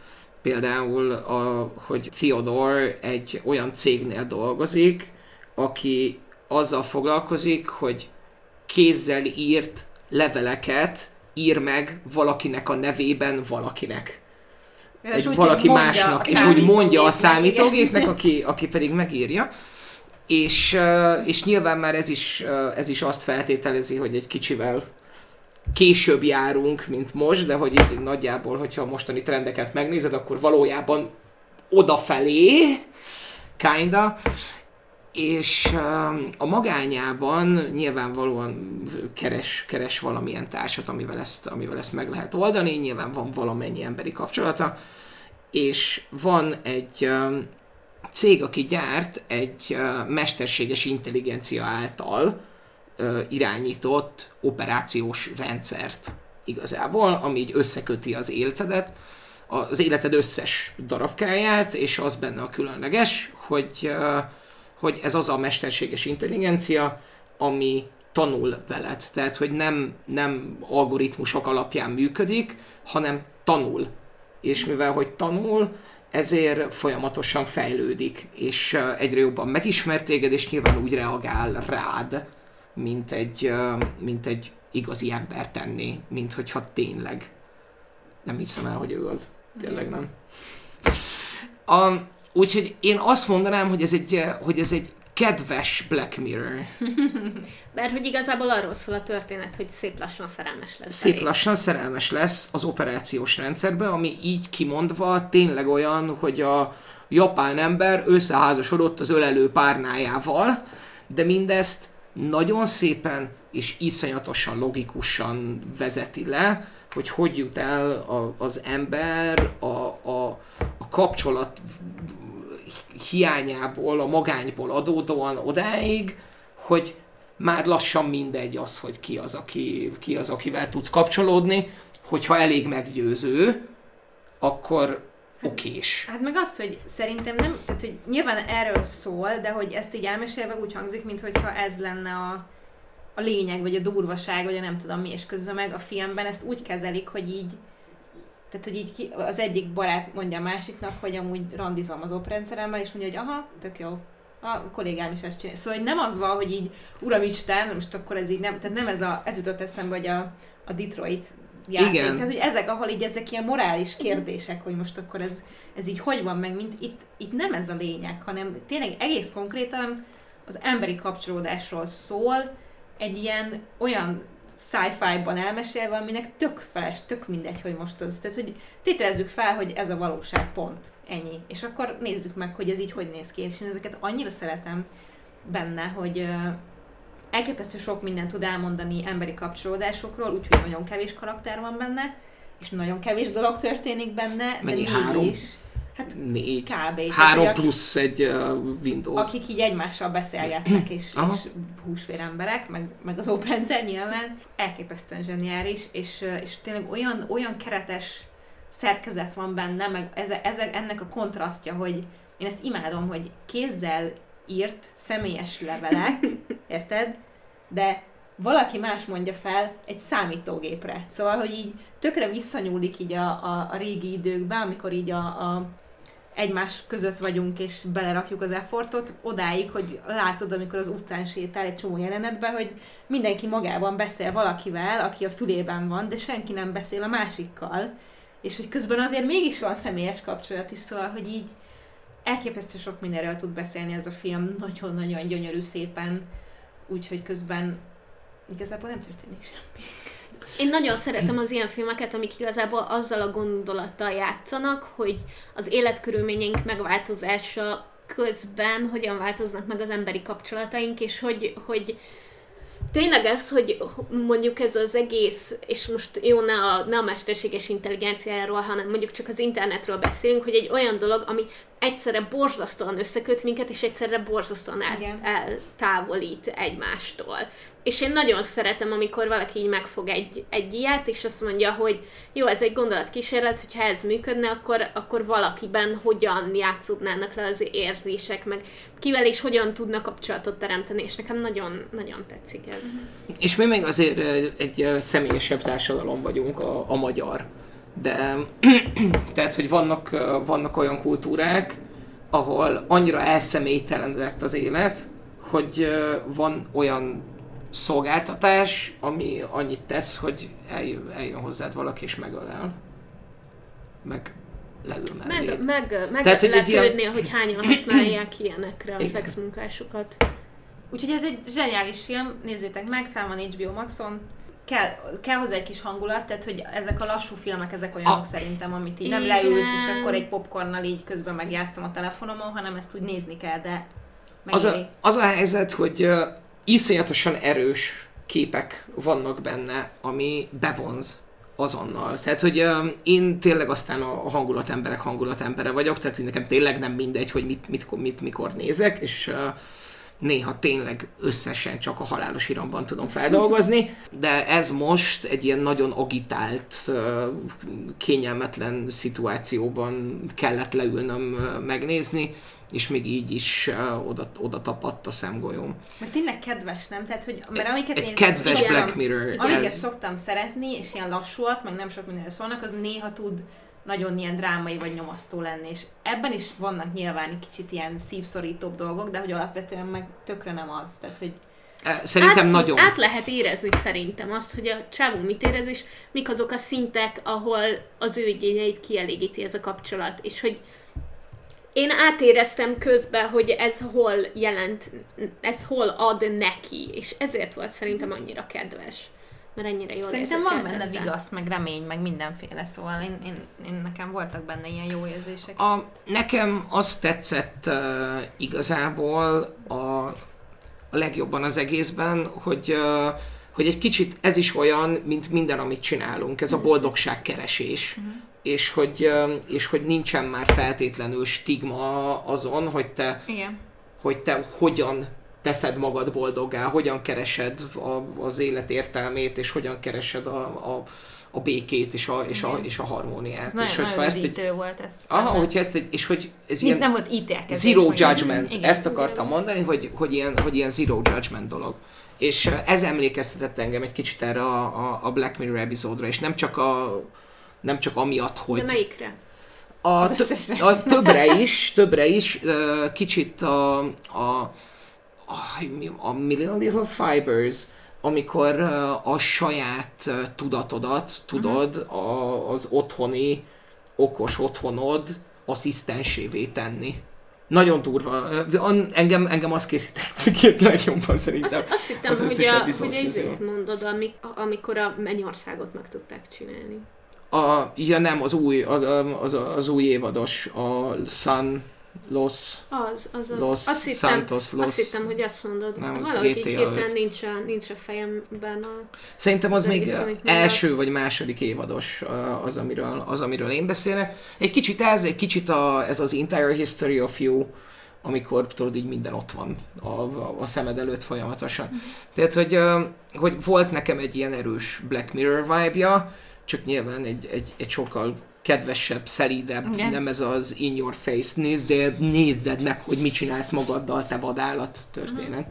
Például, a, hogy Theodore egy olyan cégnél dolgozik, aki azzal foglalkozik, hogy kézzel írt leveleket ír meg valakinek a nevében valakinek. És Egy úgy, valaki másnak, és úgy mondja a számítógépnek, aki, aki pedig megírja. És, és nyilván már ez is, ez is azt feltételezi, hogy egy kicsivel később járunk, mint most, de hogy így nagyjából, hogyha a mostani trendeket megnézed, akkor valójában odafelé, kinda, és um, a magányában nyilvánvalóan keres, keres valamilyen társat, amivel ezt, amivel ezt meg lehet oldani, nyilván van valamennyi emberi kapcsolata, és van egy um, cég, aki gyárt egy uh, mesterséges intelligencia által irányított operációs rendszert igazából, ami így összeköti az életedet, az életed összes darabkáját, és az benne a különleges, hogy, hogy ez az a mesterséges intelligencia, ami tanul veled. Tehát, hogy nem, nem algoritmusok alapján működik, hanem tanul. És mivel, hogy tanul, ezért folyamatosan fejlődik, és egyre jobban megismer téged, és nyilván úgy reagál rád, mint egy, mint egy igazi ember tenni, mint hogyha tényleg. Nem hiszem el, hogy ő az. Tényleg nem. A, úgyhogy én azt mondanám, hogy ez egy, hogy ez egy kedves Black Mirror. Mert hogy igazából arról szól a történet, hogy szép lassan szerelmes lesz. Szép belé. lassan szerelmes lesz az operációs rendszerbe, ami így kimondva tényleg olyan, hogy a japán ember összeházasodott az ölelő párnájával, de mindezt nagyon szépen és iszonyatosan logikusan vezeti le, hogy hogy jut el a, az ember a, a, a kapcsolat hiányából, a magányból adódóan odáig, hogy már lassan mindegy az, hogy ki az, aki, ki az, akivel tudsz kapcsolódni, hogyha elég meggyőző, akkor okés. Hát meg az, hogy szerintem nem, tehát hogy nyilván erről szól, de hogy ezt így elmesélve úgy hangzik, mintha ez lenne a, a lényeg, vagy a durvaság, vagy a nem tudom mi, és közben meg a filmben ezt úgy kezelik, hogy így tehát, hogy így az egyik barát mondja a másiknak, hogy amúgy randizom az oprendszeremmel, és mondja, hogy aha, tök jó. A kollégám is ezt csinálja. Szóval hogy nem az van, hogy így, uramisten, most akkor ez így nem, tehát nem ez, a, ez jutott eszembe, hogy a, a Detroit játék. Igen. Tehát, hogy ezek, ahol így ezek ilyen morális kérdések, hogy most akkor ez, ez így hogy van meg, mint itt, itt nem ez a lényeg, hanem tényleg egész konkrétan az emberi kapcsolódásról szól, egy ilyen olyan sci-fi-ban elmesélve, aminek tök feles, tök mindegy, hogy most az. Tehát, hogy tételezzük fel, hogy ez a valóság pont. Ennyi. És akkor nézzük meg, hogy ez így hogy néz ki. És én ezeket annyira szeretem benne, hogy elképesztő sok mindent tud elmondani emberi kapcsolódásokról, úgyhogy nagyon kevés karakter van benne, és nagyon kevés dolog történik benne, Mennyi, de három? mégis. Hát Négy. kb. Három akik- plusz egy uh, Windows. akik így egymással beszélgetnek, és, Aha. és húsvér emberek, meg, meg az oprendszer nyilván, elképesztően zseniális, és, és tényleg olyan, olyan keretes szerkezet van benne, meg ez, ez, ennek a kontrasztja, hogy én ezt imádom, hogy kézzel írt személyes levelek, érted? De valaki más mondja fel egy számítógépre. Szóval, hogy így tökre visszanyúlik így a, a, a régi időkbe, amikor így a, a egymás között vagyunk, és belerakjuk az effortot, odáig, hogy látod, amikor az utcán sétál egy csomó jelenetben, hogy mindenki magában beszél valakivel, aki a fülében van, de senki nem beszél a másikkal, és hogy közben azért mégis van személyes kapcsolat is, szóval, hogy így elképesztő sok mindenről tud beszélni ez a film, nagyon-nagyon gyönyörű szépen, úgyhogy közben igazából nem történik semmi. Én nagyon szeretem az ilyen filmeket, amik igazából azzal a gondolattal játszanak, hogy az életkörülményeink megváltozása közben hogyan változnak meg az emberi kapcsolataink, és hogy, hogy tényleg ez, hogy mondjuk ez az egész, és most jó, ne a, ne a mesterséges intelligenciáról, hanem mondjuk csak az internetről beszélünk, hogy egy olyan dolog, ami egyszerre borzasztóan összeköt minket, és egyszerre borzasztóan el, eltávolít egymástól. És én nagyon szeretem, amikor valaki így megfog egy, egy ilyet, és azt mondja, hogy jó, ez egy gondolatkísérlet, hogyha ez működne, akkor, akkor valakiben hogyan játszódnának le az érzések, meg kivel és hogyan tudnak kapcsolatot teremteni, és nekem nagyon, nagyon tetszik ez. És mi még azért egy személyesebb társadalom vagyunk, a, a magyar. De, tehát, hogy vannak, vannak olyan kultúrák, ahol annyira elszemélytelenedett az élet, hogy van olyan szolgáltatás, ami annyit tesz, hogy eljön, eljön hozzád valaki és megölel. Meg leül Meg, melléd. meg, meg Tehát, hogy egy lepődni, hogy hányan használják ilyenekre a Igen. szexmunkásokat. Úgyhogy ez egy zseniális film, nézzétek meg, fel van HBO Maxon. Kell, kell hozzá egy kis hangulat, tehát hogy ezek a lassú filmek, ezek olyanok A- szerintem, amit így nem Igen. leülsz, és akkor egy popcornnal így közben megjátszom a telefonomon, hanem ezt úgy nézni kell, de Az megéri. a, az a helyzet, hogy uh, iszonyatosan erős képek vannak benne, ami bevonz azonnal. Tehát, hogy uh, én tényleg aztán a hangulatemberek hangulatembere vagyok, tehát hogy nekem tényleg nem mindegy, hogy mit, mit, mit mikor nézek, és uh, néha tényleg összesen csak a halálos iramban tudom feldolgozni, de ez most egy ilyen nagyon agitált, kényelmetlen szituációban kellett leülnöm megnézni, és még így is ö, oda, oda tapadt a szemgolyóm. Mert tényleg kedves, nem? Tehát, hogy, mert amiket Egy én kedves szoktam- Black Mirror. Amiket ez. szoktam szeretni, és ilyen lassúak, meg nem sok mindenről szólnak, az néha tud nagyon ilyen drámai vagy nyomasztó lenni, és ebben is vannak nyilván egy kicsit ilyen szívszorítóbb dolgok, de hogy alapvetően meg tökre nem az, tehát hogy Szerintem át, nagyon. Át lehet érezni szerintem azt, hogy a csávó mit érez, és mik azok a szintek, ahol az ő igényeit kielégíti ez a kapcsolat. És hogy én átéreztem közben, hogy ez hol jelent, ez hol ad neki, és ezért volt szerintem annyira kedves. Mert ennyire jól Szerintem van benne vigasz, meg remény, meg mindenféle, szóval én, én, én nekem voltak benne ilyen jó érzések. A, nekem azt tetszett uh, igazából a, a legjobban az egészben, hogy, uh, hogy egy kicsit ez is olyan, mint minden, amit csinálunk, ez a boldogságkeresés. És hogy, és hogy nincsen már feltétlenül stigma azon, hogy te, Igen. hogy te hogyan teszed magad boldoggá, hogyan keresed a, az élet értelmét, és hogyan keresed a, a, a békét és a, és a, és a harmóniát. Ez nagyon, és nagyon hogyha ezt egy, volt ez. aha, benne. hogyha ezt egy, és hogy ez Mint ilyen, nem volt ítélkezés. Zero judgment. Igen. Ezt akartam mondani, hogy, hogy, ilyen, hogy ilyen zero judgment dolog. És ez emlékeztetett engem egy kicsit erre a, a, a Black Mirror epizódra, és nem csak a nem csak amiatt, hogy De melyikre? a, Az tö- a többre is, többre is, kicsit a, a, a, a Million Little Fibers, amikor a saját tudatodat tudod a, az otthoni, okos otthonod asszisztensévé tenni. Nagyon durva. Engem, engem azt készített ki legjobban szerintem. Azt, azt hittem, az hogy, a, hogy ezért mondod, amik, amikor a mennyországot meg tudták csinálni. A, ja nem, az új, az, az, az új évados, a Sun Los, Az, az a, Los azt hittem, Santos Los. azt hittem, hogy azt mondod. Nem, az Valahogy így GTA hirtelen öt. nincs a, nincs a fejemben a... Szerintem az Nem még első mondasz. vagy második évados az, amiről, az, amiről én beszélek. Egy kicsit ez, egy kicsit a, ez az Entire History of You, amikor tudod, így minden ott van a, a, a szemed előtt folyamatosan. Tehát, hogy, hogy volt nekem egy ilyen erős Black Mirror vibe-ja, csak nyilván egy, egy, egy sokkal kedvesebb, szelídebb, Igen. nem ez az in your face, nézd, nézd meg, hogy mit csinálsz magaddal, te vadállat történet.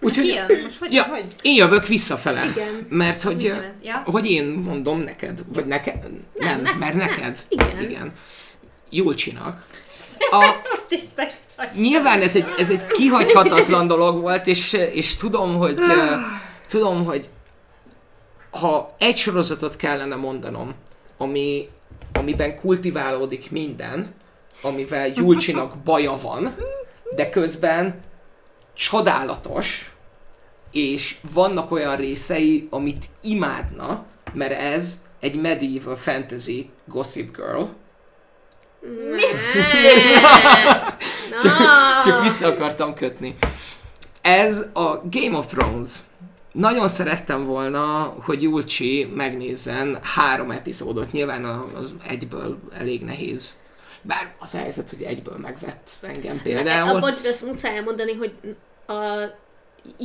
Úgyhogy... Jön? Most hogy? Ja. hogy? én jövök visszafele. Igen. Mert hogy, jelent? Ja? hogy én mondom neked, vagy neked, nem, nem, mert neked, Igen. igen. Julcsinak. A, Tisztek. nyilván ez egy, ez egy kihagyhatatlan dolog volt, és, és tudom, hogy tudom, hogy ha egy sorozatot kellene mondanom, ami, amiben kultiválódik minden, amivel Julcsinak baja van, de közben csodálatos, és vannak olyan részei, amit imádna, mert ez egy medieval fantasy Gossip Girl. Na, Csak vissza akartam kötni. Ez a Game of Thrones. Nagyon szerettem volna, hogy Julcsi megnézzen három epizódot. Nyilván a- az egyből elég nehéz. Bár az a helyzet, hogy egyből megvett engem A például. bocs, de azt muszáj elmondani, hogy a,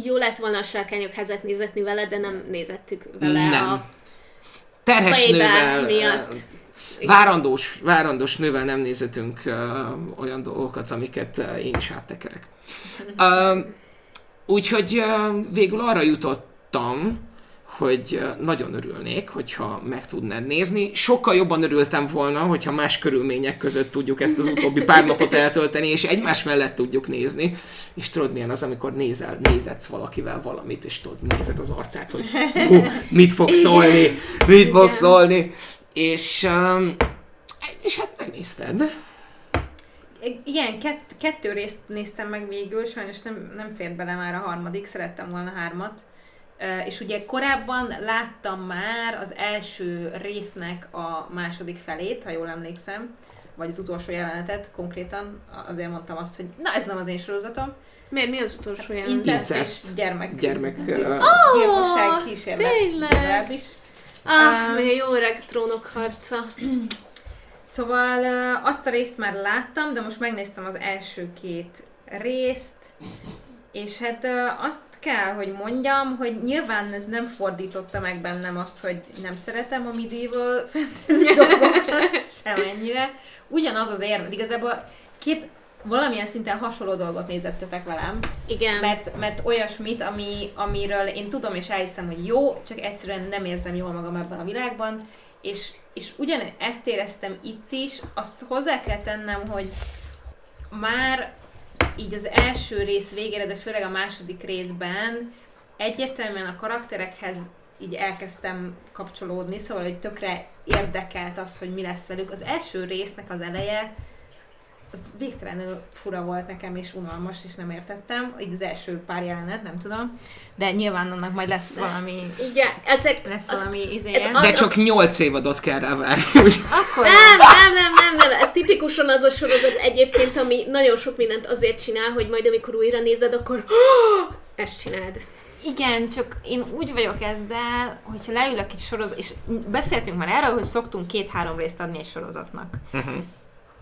jó lett volna a sárkányok házát nézetni vele, de nem nézettük vele Nem. a Terhes nővel, miatt. várandós, várandós nővel nem nézetünk uh, olyan dolgokat, amiket uh, én is áttekerek. Uh, úgyhogy végül arra jutottam, hogy nagyon örülnék, hogyha meg tudnád nézni. Sokkal jobban örültem volna, hogyha más körülmények között tudjuk ezt az utóbbi pár napot eltölteni, és egymás mellett tudjuk nézni. És tudod milyen az, amikor nézel, nézetsz valakivel valamit, és tudod, nézed az arcát, hogy hú, mit fog szólni, mit fog szólni. És, és hát megnézted. Igen, kett, kettő részt néztem meg végül, sajnos nem, nem fért bele már a harmadik, szerettem volna hármat. És ugye korábban láttam már az első résznek a második felét, ha jól emlékszem, vagy az utolsó jelenetet konkrétan, azért mondtam azt, hogy na ez nem az én sorozatom. Miért? Mi az utolsó jelenet? Incest gyermek, Gyermek... Uh, gyilkosság kísérlet. tényleg? legalábbis. Ah, Ah. milyen jó öreg trónok harca. Szóval azt a részt már láttam, de most megnéztem az első két részt, és hát azt kell, hogy mondjam, hogy nyilván ez nem fordította meg bennem azt, hogy nem szeretem a medieval fantasy dolgokat semennyire. Ugyanaz az érve, igazából két valamilyen szinten hasonló dolgot nézettetek velem, Igen. mert, mert olyasmit, ami, amiről én tudom és elhiszem, hogy jó, csak egyszerűen nem érzem jól magam ebben a világban, És, és ugyan ezt éreztem itt is, azt hozzá kell tennem, hogy már így az első rész végére, de főleg a második részben egyértelműen a karakterekhez így elkezdtem kapcsolódni, szóval, hogy tökre érdekelt az, hogy mi lesz velük. Az első résznek az eleje, az végtelenül fura volt nekem, és unalmas, és nem értettem. Így az első pár jelenet, nem tudom. De nyilván annak majd lesz valami... Igen, ezek... Lesz az- valami izé. ez De csak 8 évadot kell rá várni. Akkor Nem, nem, nem, nem, nem, ez tipikusan az a sorozat egyébként, ami nagyon sok mindent azért csinál, hogy majd amikor újra nézed, akkor ezt csináld. Igen, csak én úgy vagyok ezzel, hogyha leülök egy sorozat, és beszéltünk már erről, hogy szoktunk két-három részt adni egy sorozatnak. Mhm.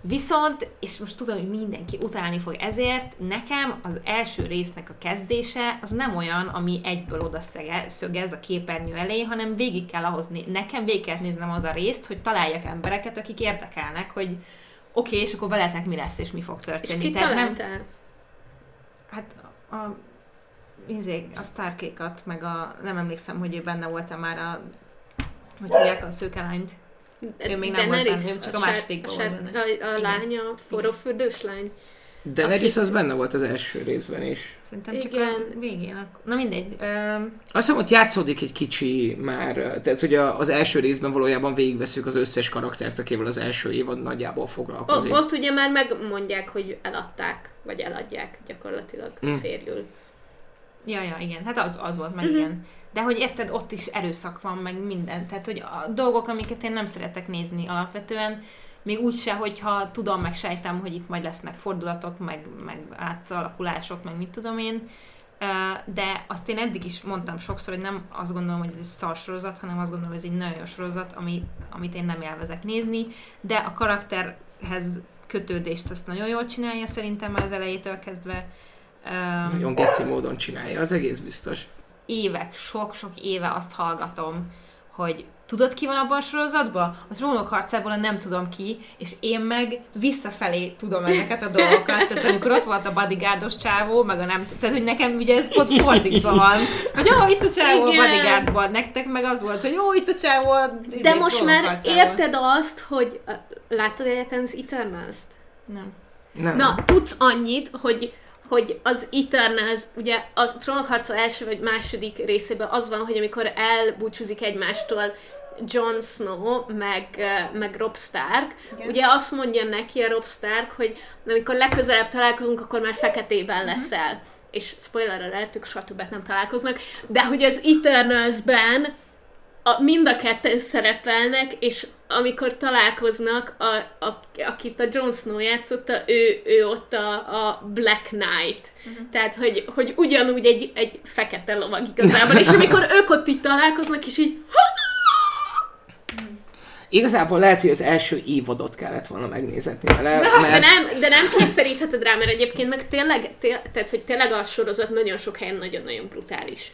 Viszont, és most tudom, hogy mindenki utálni fog ezért, nekem az első résznek a kezdése az nem olyan, ami egyből oda szögez a képernyő elé, hanem végig kell ahhoz, né- nekem végig kell néznem az a részt, hogy találjak embereket, akik érdekelnek, hogy oké, okay, és akkor veletek mi lesz, és mi fog És történni. ki Tehát nem, találtál? Hát a, a, izé, a Starkékat, meg a, nem emlékszem, hogy benne volt már a, hogy hívják a szőkelányt. Ő még nem volt Daenerys, benne, ő csak a sár- másodikban sár- volt benne. A, a Igen. lánya, forrófürdős lány. Daenerys az benne volt az első részben is. Szerintem csak Igen. a végén. Akkor, na mindegy. Ö, Azt hiszem, ott játszódik egy kicsi már, tehát hogy a- az első részben valójában végigveszünk az összes karaktert, akivel az első évad nagyjából foglalkozik. O, ott ugye már megmondják, hogy eladták, vagy eladják gyakorlatilag Mm. férjül. Ja, ja, igen. Hát az, az volt meg, Mhm. igen. De hogy érted, ott is erőszak van, meg minden. Tehát, hogy a dolgok, amiket én nem szeretek nézni alapvetően, még úgy se, hogyha tudom, meg sejtem, hogy itt majd lesznek fordulatok, meg, meg átalakulások, meg mit tudom én. De azt én eddig is mondtam sokszor, hogy nem azt gondolom, hogy ez egy szar sorozat, hanem azt gondolom, hogy ez egy nagyon jó sorozat, ami, amit én nem élvezek nézni, de a karakterhez kötődést azt nagyon jól csinálja szerintem már az elejétől kezdve. Öm, Nagyon geci módon csinálja, az egész biztos. évek, sok-sok éve azt hallgatom, hogy tudod ki van abban a sorozatban? A trónok harcából a nem tudom ki, és én meg visszafelé tudom ezeket a dolgokat. Tehát amikor ott volt a bodyguardos csávó, meg a nem tehát hogy nekem ugye ez pont fordítva van. Hogy jó, itt a csávó a Igen. bodyguardban, nektek meg az volt, hogy jó, itt a csávó a izé, De most trónok már harcából. érted azt, hogy a- láttad egyáltalán az Eternals-t? Nem. Nem. Na, tudsz annyit, hogy hogy az Eternals, ugye a trónokharca első vagy második részében az van, hogy amikor elbúcsúzik egymástól Jon Snow, meg, eh, meg Robb Stark, Igen. ugye azt mondja neki a Robb Stark, hogy amikor legközelebb találkozunk, akkor már feketében leszel. És spoiler alert, ők soha többet nem találkoznak, de hogy az Eternals-ben a, mind a ketten szerepelnek, és amikor találkoznak, a, a, akit a Jon Snow játszotta, ő, ő ott a, a Black Knight. Uh-huh. Tehát, hogy, hogy ugyanúgy egy, egy fekete lovag igazából, és amikor ők ott így találkoznak, és így Igazából lehet, hogy az első évadot kellett volna megnézetni vele, De mert nem, de nem kényszerítheted rá, mert egyébként meg tényleg, té, tehát, hogy tényleg a sorozat nagyon sok helyen nagyon-nagyon brutális.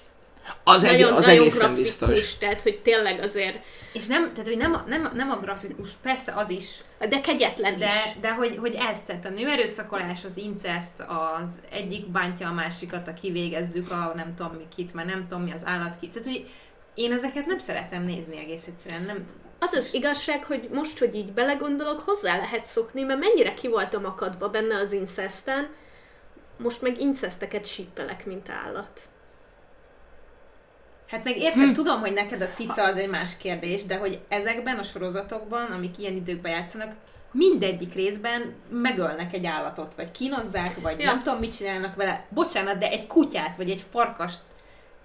Az, egy, nagyon, az nagyon egészen grafikus, biztos. tehát, hogy tényleg azért, És nem, tehát, hogy nem, a- nem, nem a grafikus, persze az is, de kegyetlen De, is. de hogy, hogy ez, tehát a nőerőszakolás, az incest, az egyik bántja a másikat, a kivégezzük a nem tudom mi kit, mert nem tudom mi az állat kit. Tehát, hogy én ezeket nem szeretem nézni egész egyszerűen. Nem, Az az igazság, hogy most, hogy így belegondolok, hozzá lehet szokni, mert mennyire ki voltam akadva benne az incesten, most meg incesteket sípelek, mint állat. Hát meg érted, hm. tudom, hogy neked a cica az egy más kérdés, de hogy ezekben a sorozatokban, amik ilyen időkben játszanak, mindegyik részben megölnek egy állatot, vagy kínozzák, vagy Ja. nem tudom, mit csinálnak vele. Bocsánat, de egy kutyát, vagy egy farkast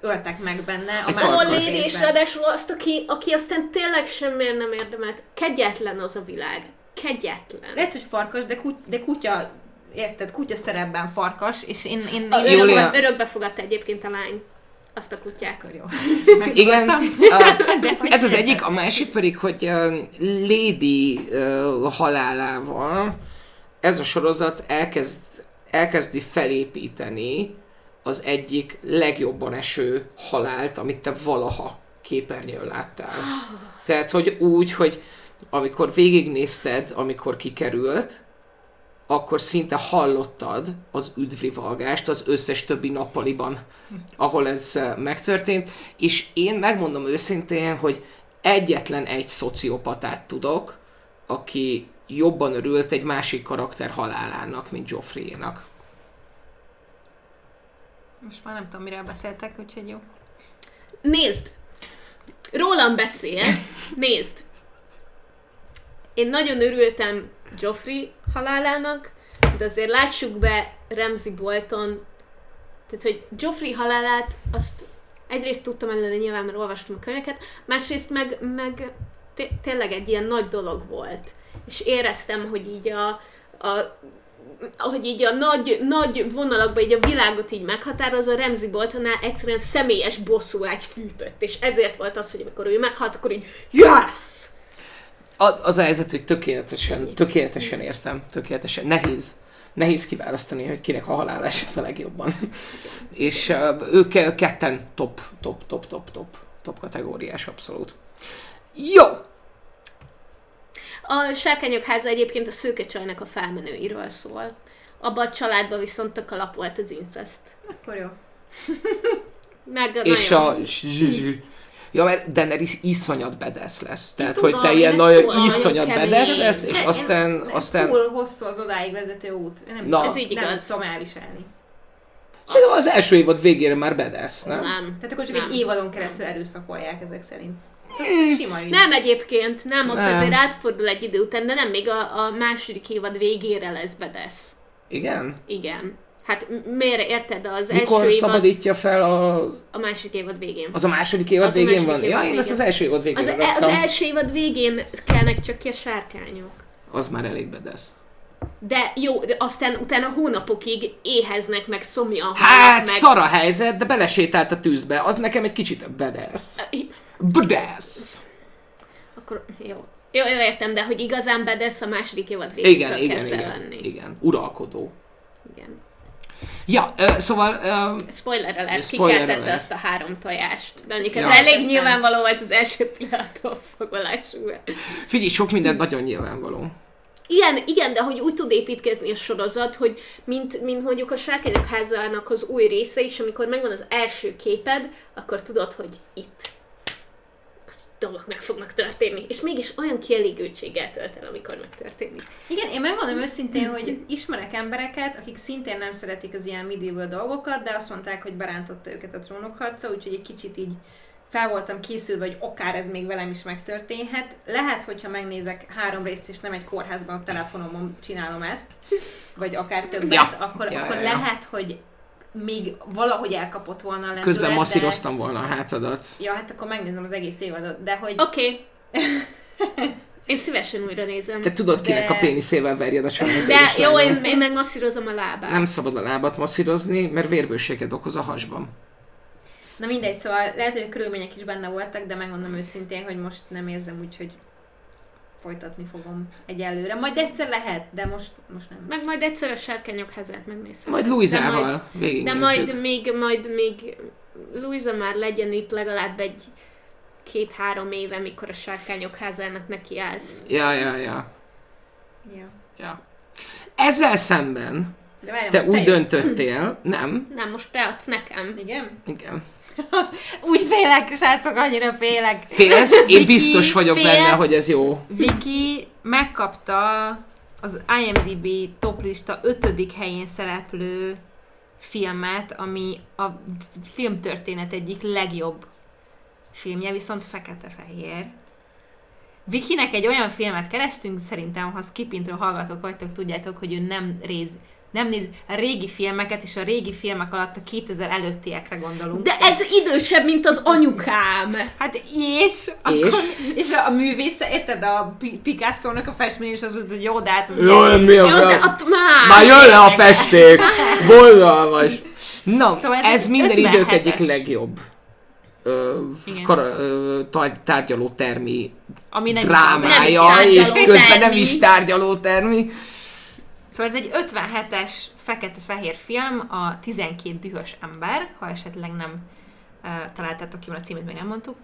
öltek meg benne a Lane és ráadásul azt, aki, aki aztán tényleg semmiért nem érdemelt. Kegyetlen az a világ. Kegyetlen. Lehet, hogy farkas, de, kut- de kutya, érted, kutya szerepben farkas, és én, én, én örökbe, örökbe fogadta egyébként a lány azt a kutyát. Akkor jó. Igen, a, ez az egyik, a másik pedig, hogy uh, Lady uh, halálával ez a sorozat elkezd, elkezdi felépíteni az egyik legjobban eső halált, amit te valaha képernyőn láttál. Tehát, hogy úgy, hogy amikor végignézted, amikor kikerült, akkor szinte hallottad az üdvrivalgást az összes többi nappaliban, ahol ez eh, megtörtént, és én megmondom őszintén, hogy egyetlen egy szociopatát tudok, aki jobban örült egy másik karakter halálának, mint Joffrey-nak. Most már nem tudom, miről beszéltek, úgyhogy jó. Nézd! Rólam beszél. Nézd! Én nagyon örültem Joffrey halálának, de azért lássuk be Ramsey Bolton, tehát, hogy Joffrey halálát azt egyrészt tudtam előre nyilván, mert olvastam a könyveket, másrészt meg, meg té- tényleg egy ilyen nagy dolog volt. És éreztem, hogy így a, a ahogy így a nagy, nagy vonalakban így a világot így meghatározza, Remzi Boltonál egyszerűen személyes bosszúágy fűtött, és ezért volt az, hogy amikor ő meghalt, akkor így yes! A- Az a helyzet, hogy tökéletesen, tökéletesen értem, tökéletesen. Nehéz, nehéz kiválasztani, hogy kinek a halála esett a legjobban. És uh, ők ke- ketten top, top, top, top, top, top kategóriás abszolút. Jó! A Sárkányok háza egyébként a szőkecsajnak a felmenőiről szól. Abban a családban viszont tök alap volt az incest. Akkor jó. Meg És nagyon... a... Ja, mert Daenerys iszonyat bedesz lesz. Tehát, tudom, hogy te én ilyen nagyon tudom, iszonyat bedesz lesz, és Ne, aztán... én, aztán... Túl hosszú az odáig vezető út. Én nem, Na. Ez így nem igaz. tudom elviselni. Szerintem az első évad végére már bedesz, nem? Nem. Tehát akkor csak Nem. egy évadon keresztül erőszakolják ezek szerint. Ez sima ügy. Nem egyébként, nem, ott Nem. azért átfordul egy idő után, de nem, még a, a második évad végére lesz bedesz. Igen? Igen. Hát miért érted az Mikor első évad, szabadítja fel a... a második évad végén? Az a második évad Az végén második van? évad Ja, én azt végén. az első évad Az, végére e- az raktam. első évad végén kelnek csak ki a sárkányok. Az már elég bedesz. De jó, de aztán utána hónapokig éheznek, meg szomjan Hát, meg... szara helyzet, de belesétált a tűzbe. Az nekem egy kicsit bedesz. Bedesz. Akkor jó. Jó, jó, értem, de hogy igazán bedesz a második évad végén Igen, igen, kezd igen, lenni. igen. Uralkodó. igen. Ja, ö, szóval... Ö, Spoiler alert, Spoiler kikeltette alert. azt a három tojást. De mondjuk ez Ja. elég nyilvánvaló volt az első pillanattól fogva lássuk be. figyelj, sok minden nagyon nyilvánvaló. Igen, igen, de hogy úgy tud építkezni a sorozat, hogy mint, mint mondjuk a Sárkányok házának az új része is, amikor megvan az első képed, akkor tudod, hogy itt dolgok meg fognak történni. És mégis olyan kielégültséggel tölt el, amikor megtörténik. Igen, én megmondom őszintén, hogy ismerek embereket, akik szintén nem szeretik az ilyen medieval dolgokat, de azt mondták, hogy berántotta őket a trónokharca, úgyhogy egy kicsit így fel voltam készülve, hogy akár ez még velem is megtörténhet. Lehet, hogyha megnézek három részt, és nem egy kórházban a telefonomon csinálom ezt, vagy akár többet, Ja. akkor, Ja, akkor ja, ja. lehet, hogy még valahogy elkapott volna a lendület, Közben de- masszíroztam volna a hátadat. Ja, hát akkor megnézem az egész évadot, de hogy... Oké. Én szívesen újra nézem. Te tudod, kinek De- a péniszével verjed a csajnak. De jó, én, én meg masszírozom a lábát. Nem szabad a lábat masszírozni, mert vérbőséget okoz a hasban. Na mindegy, szóval lehet, hogy a körülmények is benne voltak, de megmondom őszintén, hogy most nem érzem úgy, hogy folytatni fogom egyelőre. Majd egyszer lehet, de most, most nem. Meg majd egyszer a Sárkányok házát megnézem. Majd De majd- Luizával De végignézzük. majd még, majd még Luisa már legyen itt legalább egy két-három éve, mikor a Sárkányok házának neki állsz. Ja, ja, ja, Ja. ja. Ezzel szemben De várjál, te úgy jössz. döntöttél, nem? Nem, most te adsz nekem. Igen? Igen. Úgy félek, srácok, annyira félek. Félsz? Én Viki, biztos vagyok félsz? benne, hogy ez jó. Viki megkapta az IMDb toplista ötödik helyén szereplő filmet, ami a filmtörténet egyik legjobb filmje, viszont fekete-fehér. Vikinek egy olyan filmet kerestünk, szerintem, ha Skipintről hallgatok vagytok, tudjátok, hogy ő nem rész, nem néz a régi filmeket, és a régi filmek alatt a 2000 előttiekre gondolunk. De ez idősebb, mint az anyukám! Hát és? Akkor, és a, a művésze, érted, a Pi- Picasso-nak a festmény, és az volt, hogy jó, de hát az Jó, mi a Jó, de ott már! Már jön le a festék! Boldalmas! Na, Szóval ez ez minden 57-es. idők egyik legjobb ö, Igen. kar, ö, tar- tárgyalótermi ami nem is drámája, az. És közben nem is tárgyalótermi. Szóval ez egy 57-es fekete-fehér film, a 12 dühös ember, ha esetleg nem uh, találtátok ki, mert a címét még nem mondtuk.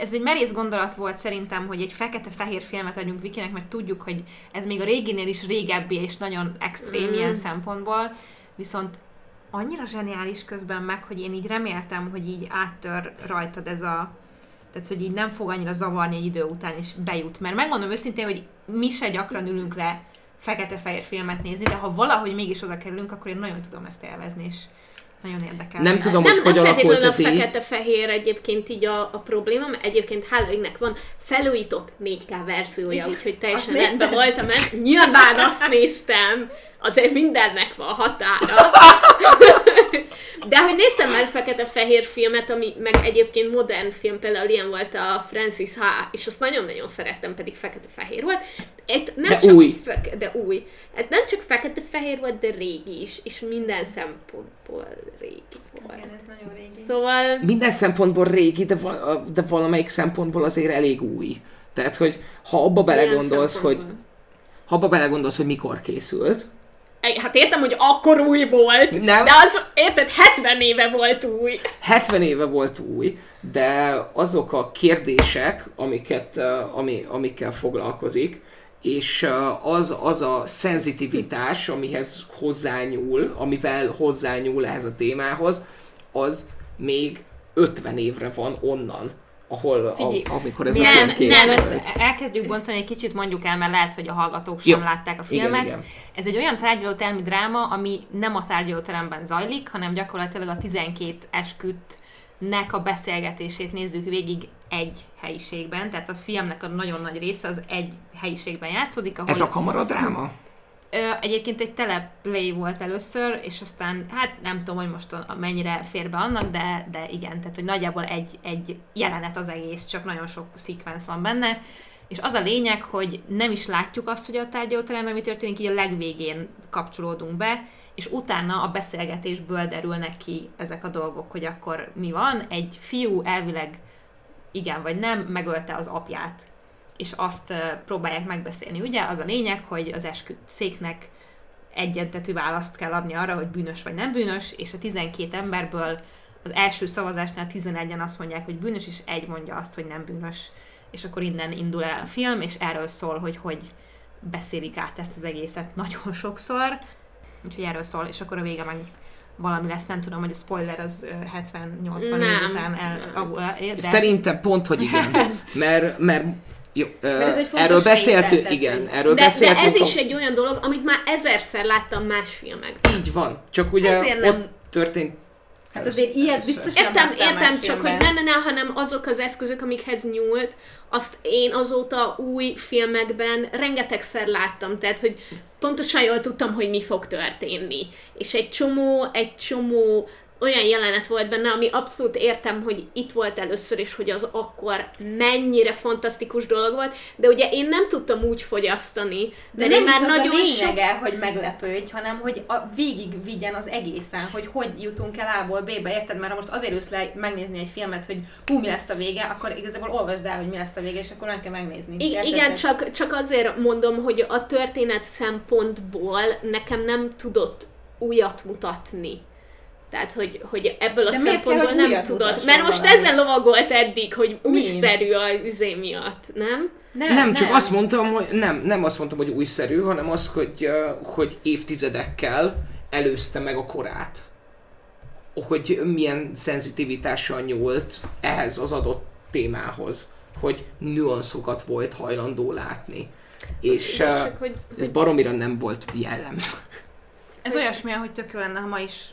Ez egy merész gondolat volt szerintem, hogy egy fekete-fehér filmet adjunk Vikinek, mert tudjuk, hogy ez még a réginél is régebbi és nagyon extrém Mm. ilyen szempontból, viszont annyira zseniális közben meg, hogy én így reméltem, hogy így áttör rajtad ez a Tehát, hogy így nem fog annyira zavarni egy idő után, és bejut. Mert megmondom őszintén, hogy mi se gyakran ülünk le fekete-fehér filmet nézni, de ha valahogy mégis oda kerülünk, akkor én nagyon tudom ezt élvezni, és nagyon érdekel. Nem tudom, Nem, hogy nem hogy alakult a ez így. fekete-fehér egyébként így a, a probléma, mert egyébként hála égnek van felújított 4K verziója, úgyhogy teljesen Azt rendben voltam, mert nyilván azt néztem, azért mindennek van határa. De hogy néztem már fekete-fehér filmet, ami meg egyébként modern film, például ilyen volt a Francis H. És azt nagyon-nagyon szerettem, pedig fekete-fehér volt. Itt nem De csak új. Feke, de új. Hát nem csak fekete-fehér volt, de régi is, és minden szempontból régi volt. Igen, ez nagyon régi. Szóval Minden szempontból régi, de, val- de valamelyik szempontból azért elég új. Tehát, hogy ha abba belegondolsz, hogy ha abba belegondolsz, hogy mikor készült, Hát értem, hogy akkor új volt, Nem. de az, érted, 70 éve volt új. 70 éve volt új, de azok a kérdések, amiket, ami, amikkel foglalkozik, és az, az a szenzitivitás, amihez hozzányúl, amivel hozzányúl ehhez a témához, az még 50 évre van onnan, ahol, Figyelj, a, amikor ez nem, a film nem, nem. Elkezdjük bontani, egy kicsit mondjuk el, mert lehet, hogy a hallgatók sem Jó. látták a Igen, filmet. igen. Ez egy olyan tárgyalótermi dráma, ami nem a tárgyalóteremben zajlik, hanem gyakorlatilag a 12 eskütnek a beszélgetését nézzük végig egy helyiségben, tehát a filmnek a nagyon nagy része az egy helyiségben játszódik, ahol Ez a kamaradráma? Egyébként egy teleplay volt először, és aztán, hát nem tudom, hogy most mennyire fér be annak, de, de igen, tehát hogy nagyjából egy, egy jelenet az egész, csak nagyon sok szekvenc van benne, és az a lényeg, hogy nem is látjuk azt, hogy a tárgyalóteremben mi történik, így a legvégén kapcsolódunk be, és utána a beszélgetésből derülnek ki ezek a dolgok, hogy akkor mi van. Egy fiú elvileg igen vagy nem, megölte az apját, és azt próbálják megbeszélni. Ugye az a lényeg, hogy az esküt széknek egyentetű választ kell adni arra, hogy bűnös vagy nem bűnös, és a 12 emberből az első szavazásnál 11-en azt mondják, hogy bűnös, és egy mondja azt, hogy nem bűnös. És akkor innen indul el a film, és erről szól, hogy hogy beszélik át ezt az egészet nagyon sokszor. Úgyhogy erről szól, és akkor a vége meg valami lesz, nem tudom, hogy a spoiler az ö, 70-80 év után el, el, de... Szerintem pont, hogy igen. Mert, mert jó, ez egy fontos erről beszéltünk, igen, erről De, de beszéltünk. ez a- is egy olyan dolog, amit már ezerszer láttam más filmekben. Így van. Csak ugye Ezért ott nem- történt... Hát azért ilyet biztos nem Értem, értem, más csak filmben. hogy nem, nem, hanem azok az eszközök, amikhez nyúlt, azt én azóta új filmekben rengetegszer láttam, tehát hogy pontosan jól tudtam, hogy mi fog történni. És egy csomó, egy csomó olyan jelenet volt benne, ami abszolút értem, hogy itt volt először, és hogy az akkor mennyire fantasztikus dolog volt, de ugye én nem tudtam úgy fogyasztani, de, De nem már is az nagyon a sok lényege, hogy meglepődj, hanem hogy a, végig vigyen az egészen, hogy hogy jutunk el A-ból B-be, érted? Mert ha most azért ülsz le megnézni egy filmet, hogy hú, mi lesz a vége, akkor igazából olvasd el, hogy mi lesz a vége, és akkor nem kell megnézni. I- Érted? igen, csak, csak azért mondom, hogy a történet szempontból nekem nem tudott újat mutatni. Tehát, hogy, hogy ebből a De kell, szempontból hogy nem mutasson Mert most valami? ezzel lovagolt eddig, hogy újszerű a üzé miatt, nem? Nem, nem, csak azt mondtam, hogy nem, nem azt mondtam, hogy újszerű, hanem azt, hogy, uh, hogy évtizedekkel előzte meg a korát. Hogy milyen szenzitivitással nyúlt ehhez az adott témához. Hogy nüanszokat volt hajlandó látni. És uh, igazság, hogy- ez baromira nem volt jellemző. Ez olyasmi, hogy tök jó lenne, ha ma is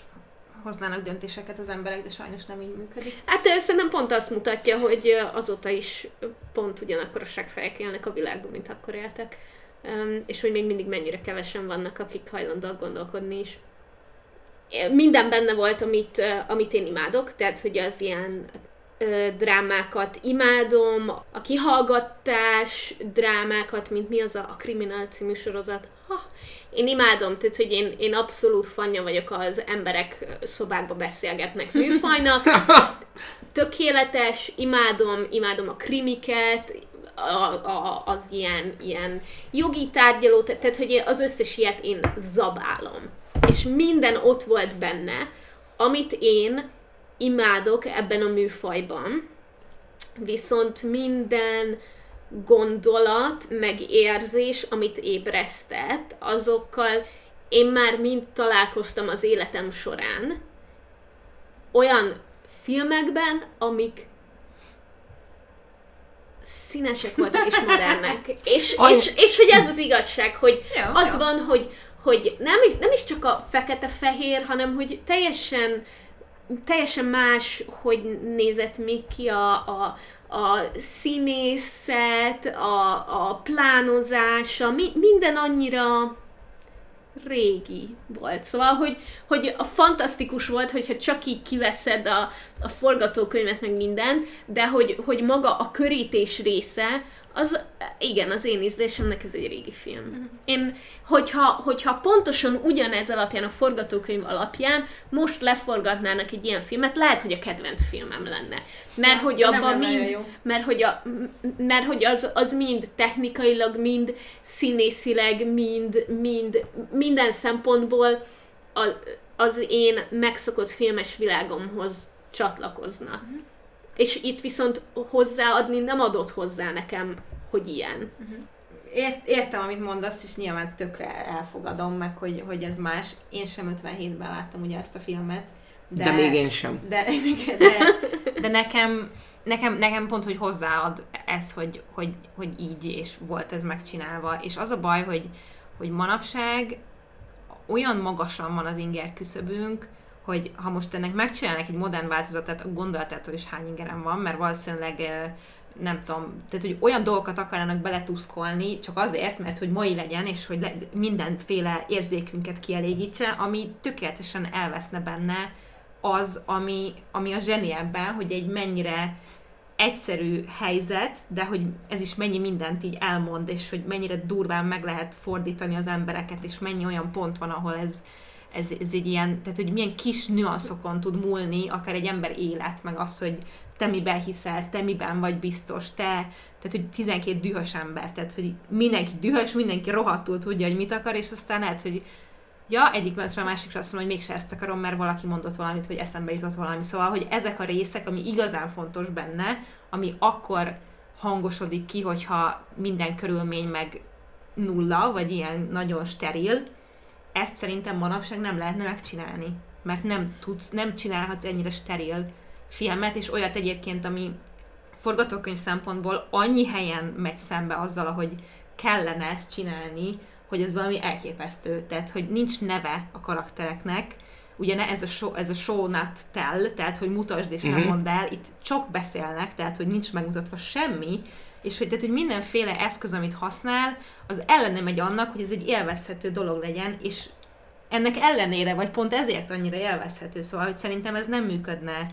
hoznának döntéseket az emberek, de sajnos nem így működik. Hát szerintem pont azt mutatja, hogy azóta is pont ugyanakkor a segfejek élnek a világban, mint akkor éltek. És hogy még mindig mennyire kevesen vannak, akik hajlandóak gondolkodni is. Minden benne volt, amit, amit én imádok, tehát hogy az ilyen drámákat imádom, a kihallgatás drámákat, mint mi az a, a Criminal című sorozat. Ha, én imádom, tehát hogy én, én abszolút fanya vagyok az emberek szobákba beszélgetnek műfajnak. Tökéletes, imádom, imádom a krimiket, a, a, az ilyen, ilyen jogi tárgyaló, te- tehát hogy én az összes ilyet én zabálom. És minden ott volt benne, amit én imádok ebben a műfajban, viszont minden gondolat, meg érzés, amit ébresztett, azokkal én már mind találkoztam az életem során, olyan filmekben, amik színesek voltak és modernek. És, Aj. és, és hogy ez az igazság, hogy Ja, az ja. van, hogy, hogy nem, is, nem is csak a fekete-fehér, hanem hogy teljesen teljesen más, hogy nézett még ki a, a, a színészet, a, a plánozása, mi, minden annyira régi volt. Szóval, hogy, hogy a fantasztikus volt, hogyha csak így kiveszed a, a forgatókönyvet, meg mindent, de hogy, hogy maga a körítés része, az igen, az én ízlésemnek ez egy régi film. Én, hogyha, hogyha pontosan ugyanez alapján, a forgatókönyv alapján most leforgatnának egy ilyen filmet, lehet, hogy a kedvenc filmem lenne. Mert hogy abban mind, mert hogy, a, mert hogy az, az mind technikailag, mind színészileg, mind, mind minden szempontból az, az én megszokott filmes világomhoz csatlakozna. Mhm. És itt viszont hozzáadni nem adott hozzá nekem, hogy ilyen. Ért, értem, amit mondasz, és nyilván tökre elfogadom meg, hogy, hogy ez más. Én sem 57-ben láttam ugye ezt a filmet. De, de még én sem. De, de, de nekem, nekem, nekem pont, hogy hozzáad ez, hogy, hogy, hogy így és volt ez megcsinálva. És az a baj, hogy, hogy manapság olyan magasan van az inger küszöbünk, hogy ha most ennek megcsinálnak egy modern változatát, a gondolatától is hány ingerem van, mert valószínűleg nem tudom, tehát hogy olyan dolgokat akarnának beletuszkolni, csak azért, mert hogy mai legyen, és hogy le, mindenféle érzékünket kielégítse, ami tökéletesen elveszne benne az, ami, ami a zseni ebben, hogy egy mennyire egyszerű helyzet, de hogy ez is mennyi mindent így elmond, és hogy mennyire durván meg lehet fordítani az embereket, és mennyi olyan pont van, ahol ez, ez, ez egy ilyen, tehát hogy milyen kis nüanszokon tud múlni, akár egy ember élet, meg az, hogy te miben hiszel, te miben vagy biztos, te, tehát hogy 12 dühös ember, tehát hogy mindenki dühös, mindenki rohadtul tudja, hogy mit akar, és aztán lehet, hogy ja, egyik percre a másikra azt mondom, hogy mégse ezt akarom, mert valaki mondott valamit, vagy eszembe jutott valami. Szóval, hogy ezek a részek, ami igazán fontos benne, ami akkor hangosodik ki, hogyha minden körülmény meg nulla, vagy ilyen nagyon steril, ezt szerintem manapság nem lehetne megcsinálni. Mert nem tudsz, nem csinálhatsz ennyire steril filmet, és olyat egyébként, ami forgatókönyv szempontból annyi helyen megy szembe azzal, ahogy kellene ezt csinálni, hogy ez valami elképesztő. Tehát, hogy nincs neve a karaktereknek, ugye ne, ez a show, ez a show not tell, tehát, hogy mutasd és nem Mhm. mondd el, itt csak beszélnek, tehát, hogy nincs megmutatva semmi, és hogy, tehát, hogy mindenféle eszköz, amit használ, az ellene megy annak, hogy ez egy élvezhető dolog legyen, és ennek ellenére, vagy pont ezért annyira élvezhető, szóval, hogy szerintem ez nem működne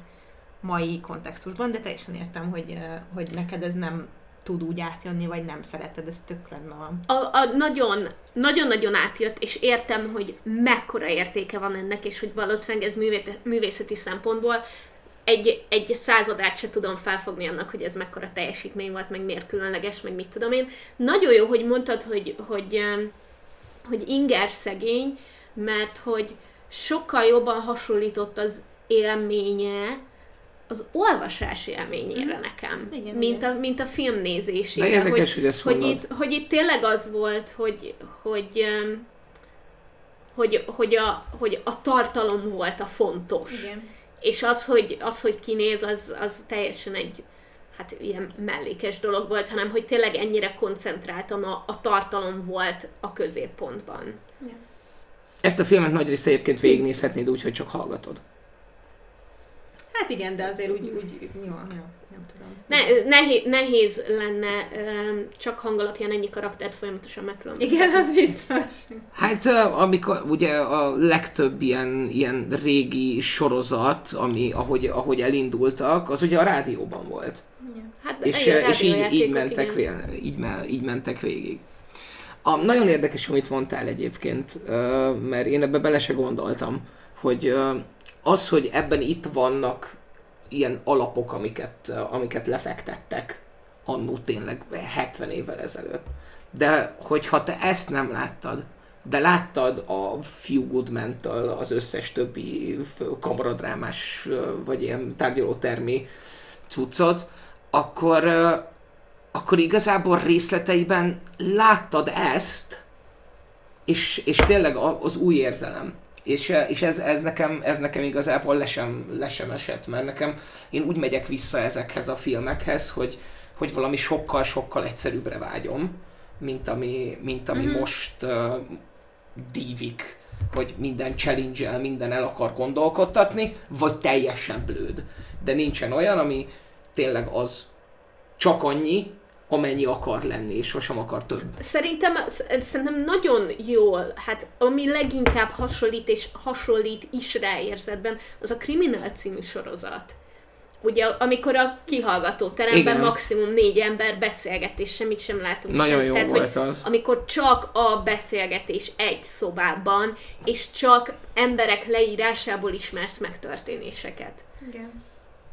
mai kontextusban, de teljesen értem, hogy, hogy neked ez nem tud úgy átjönni, vagy nem szereted, ez tök rendben van. A, a nagyon, nagyon-nagyon átjött, és értem, hogy mekkora értéke van ennek, és hogy valószínűleg ez művé- művészeti szempontból egy, egy századát se tudom felfogni annak, hogy ez mekkora teljesítmény volt, meg miért különleges, meg mit tudom én. Nagyon jó, hogy mondtad, hogy, hogy, hogy inger szegény, mert hogy sokkal jobban hasonlított az élménye az olvasás élményére nekem, Igen, mint, igen. a, mint a film De érdekes, hogy ezt hogy itt, hogy itt tényleg az volt, hogy, hogy, hogy, hogy, a, hogy a tartalom volt a fontos. Igen. És az, hogy, az, hogy kinéz, az, az teljesen egy hát ilyen mellékes dolog volt, hanem hogy tényleg ennyire koncentráltan a, a tartalom volt a középpontban. Ezt a filmet nagy része egyébként végignézhetnéd úgy, hogy csak hallgatod. Hát igen, de azért úgy, úgy jó, jó, nem tudom. Ne, nehéz, nehéz lenne öm, csak hang alapján ennyi karaktert folyamatosan megkülönböztetni. Igen, az biztos. Hát amikor ugye a legtöbb ilyen, ilyen régi sorozat, ami, ahogy, ahogy elindultak, az ugye a rádióban volt. Hát, És, és így, így, mentek, igen. vé- így, így mentek végig. A, nagyon érdekes, amit mondtál egyébként, mert én ebbe bele se gondoltam, hogy az, hogy ebben itt vannak ilyen alapok, amiket, amiket lefektettek annó tényleg 70 évvel ezelőtt. De hogyha te ezt nem láttad, de láttad a Few good az összes többi kamaradrámás vagy ilyen tárgyalótermi cuccot, akkor, akkor igazából részleteiben láttad ezt, és, és tényleg az új érzelem. És, eh, és ez, ez, nekem, ez nekem igazából le sem, le sem esett, mert nekem én úgy megyek vissza ezekhez a filmekhez, hogy, hogy valami sokkal-sokkal egyszerűbbre vágyom, mint ami, mint ami mm-hmm. most uh, dívik, hogy minden challenge minden el akar gondolkodtatni, vagy teljesen blőd. De nincsen olyan, ami tényleg az csak annyi, amennyi akar lenni, és sosem akar több. Szerintem, szerintem nagyon jól, hát ami leginkább hasonlít és hasonlít is rá érzetben, az a Criminal című sorozat. Ugye, amikor a kihallgató teremben Igen. maximum négy ember beszélget, és semmit sem látunk. Nagyon sem. jó Tehát, volt az. Amikor csak a beszélgetés egy szobában, és csak emberek leírásából ismersz meg történéseket. Igen.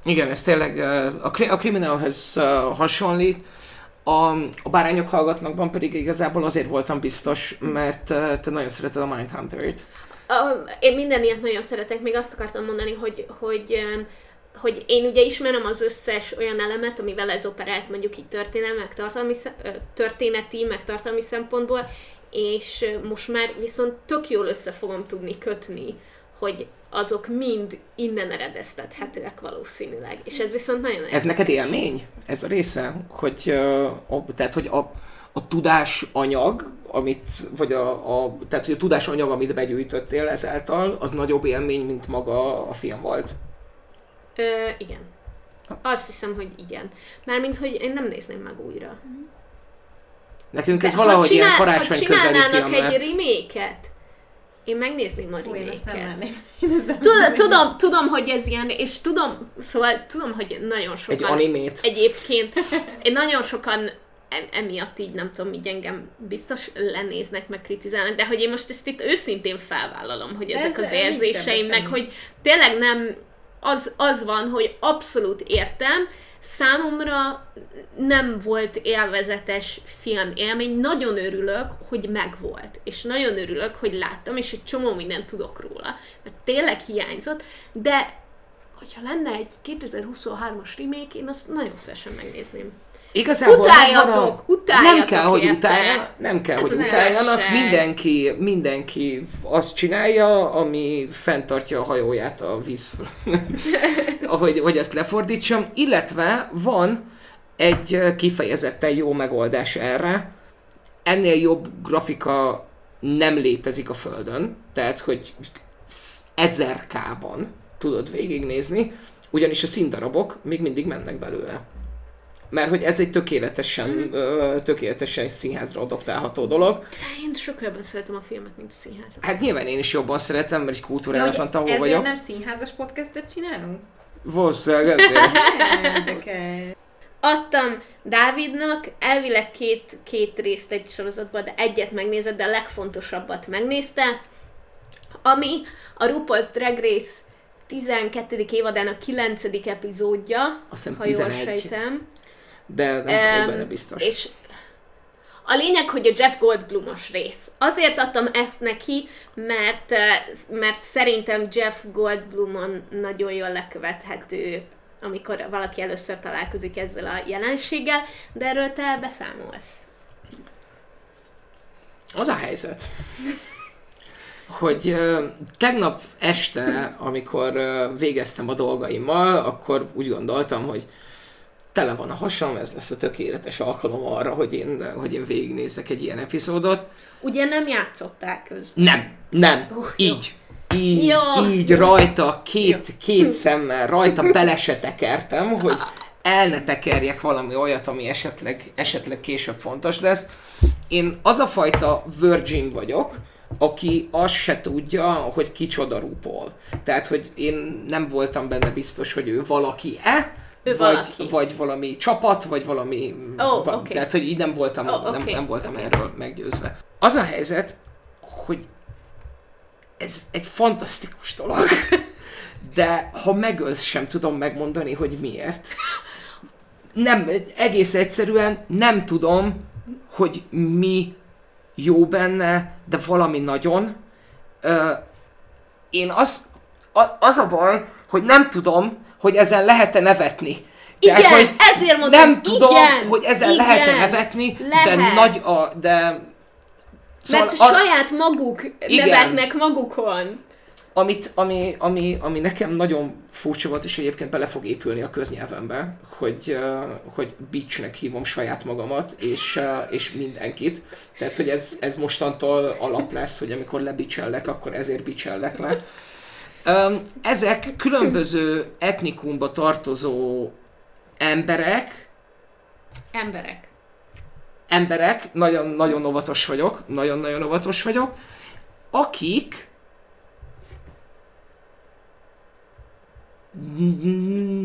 Igen, ez tényleg a, a Criminalhez hasonlít. A, a bárányok hallgatnakban pedig igazából azért voltam biztos, mert te nagyon szereted a Mindhunter-t. Én minden ilyet nagyon szeretek, még azt akartam mondani, hogy, hogy hogy én ugye ismerem az összes olyan elemet, amivel ez operált mondjuk így történelmi, meg tartalmi, történeti, meg tartalmi szempontból, és most már viszont tök jól össze fogom tudni kötni, hogy azok mind innen eredeztethetőek valószínűleg. És ez viszont nagyon érdekes. Ez neked élmény? Ez a része? Hogy, uh, tehát, hogy a, a tudás anyag, amit, vagy a, a, tehát, hogy a tudás anyag, amit begyűjtöttél ezáltal, az nagyobb élmény, mint maga a film volt? Ö, igen. Azt hiszem, hogy igen. Mármint, hogy én nem nézném meg újra. Nekünk De ez valahogy csinál, ilyen karácsony közeli film egy remake én megnézném a remake Tudom, tudom, tudom, hogy ez ilyen, és tudom, szóval tudom, hogy nagyon sokan... Egy animét. Egyébként, én nagyon sokan emiatt így nem tudom, így engem biztos lenéznek, meg kritizálnak, de hogy én most ezt itt őszintén felvállalom, hogy ezek ez az érzéseimnek, hogy tényleg nem az, az van, hogy abszolút értem, számomra nem volt élvezetes film élmény, nagyon örülök, hogy megvolt, és nagyon örülök, hogy láttam, és egy csomó mindent tudok róla, mert tényleg hiányzott, de hogyha lenne egy 2023-as remake, én azt nagyon szívesen megnézném. Igazából utáljatok, utáljatok nem kell, hogy utálja, nem kell, hogy utáljanak, mindenki, mindenki azt csinálja, ami fenntartja a hajóját a víz ahogy hogy ezt lefordítsam, illetve van egy kifejezetten jó megoldás erre, ennél jobb grafika nem létezik a Földön, tehát hogy ezer K-ban tudod végignézni, ugyanis a színdarabok még mindig mennek belőle mert hogy ez egy tökéletesen, mm. tökéletesen színházra adaptálható dolog. Én sokkal jobban szeretem a filmet, mint a színházat. Hát nyilván én is jobban szeretem, mert egy kultúrálatlan tagú vagyok. Ezért nem színházas podcastet csinálunk? Valószínűleg ezért. Adtam Dávidnak elvileg két, két részt egy sorozatban, de egyet megnézett, de a legfontosabbat megnézte, ami a RuPaul's Drag Race 12. évadának 9. epizódja, Azt ha 11. jól sejtem de nem vagyok benne biztos. És a lényeg, hogy a Jeff Goldblumos rész. Azért adtam ezt neki, mert, eh, mert szerintem Jeff Goldblumon nagyon jól lekövethető, amikor valaki először találkozik ezzel a jelenséggel, de erről te beszámolsz. Az a helyzet, hogy uh, tegnap este, amikor uh, végeztem a dolgaimmal, akkor úgy gondoltam, hogy tele van a hasam, ez lesz a tökéletes alkalom arra, hogy én, hogy én végignézzek egy ilyen epizódot. Ugye nem játszották közben? Nem, nem, uh, így. Jó. Így, jó. így rajta, két, két szemmel, rajta bele se tekertem, hogy el ne tekerjek valami olyat, ami esetleg, esetleg később fontos lesz. Én az a fajta virgin vagyok, aki azt se tudja, hogy kicsoda RuPaul. Tehát, hogy én nem voltam benne biztos, hogy ő valaki-e, ő vagy, valaki. vagy valami csapat, vagy valami... Oh, va- okay. Tehát, hogy így nem voltam, oh, okay. nem, nem voltam okay. erről meggyőzve. Az a helyzet, hogy ez egy fantasztikus dolog, de ha megölsz, sem tudom megmondani, hogy miért. Nem, egész egyszerűen nem tudom, hogy mi jó benne, de valami nagyon. Ö, én az, az a baj, hogy nem tudom, hogy ezen lehet-e nevetni. Igen, Tehát, hogy ezért mondom, Nem tudom, igen, hogy ezen igen, lehet-e nevetni, lehet. de nagy a... De... Szóval Mert a, saját maguk igen. nevetnek magukon. amit, ami, ami, ami nekem nagyon furcsa volt, és egyébként bele fog épülni a köznyelvembe, hogy, hogy bitchnek hívom saját magamat, és, és mindenkit. Tehát, hogy ez, ez mostantól alap lesz, hogy amikor lebicsellek, akkor ezért bicsellek le. Ezek különböző etnikumba tartozó emberek, Emberek. emberek, nagyon-nagyon óvatos vagyok, nagyon-nagyon óvatos vagyok, akik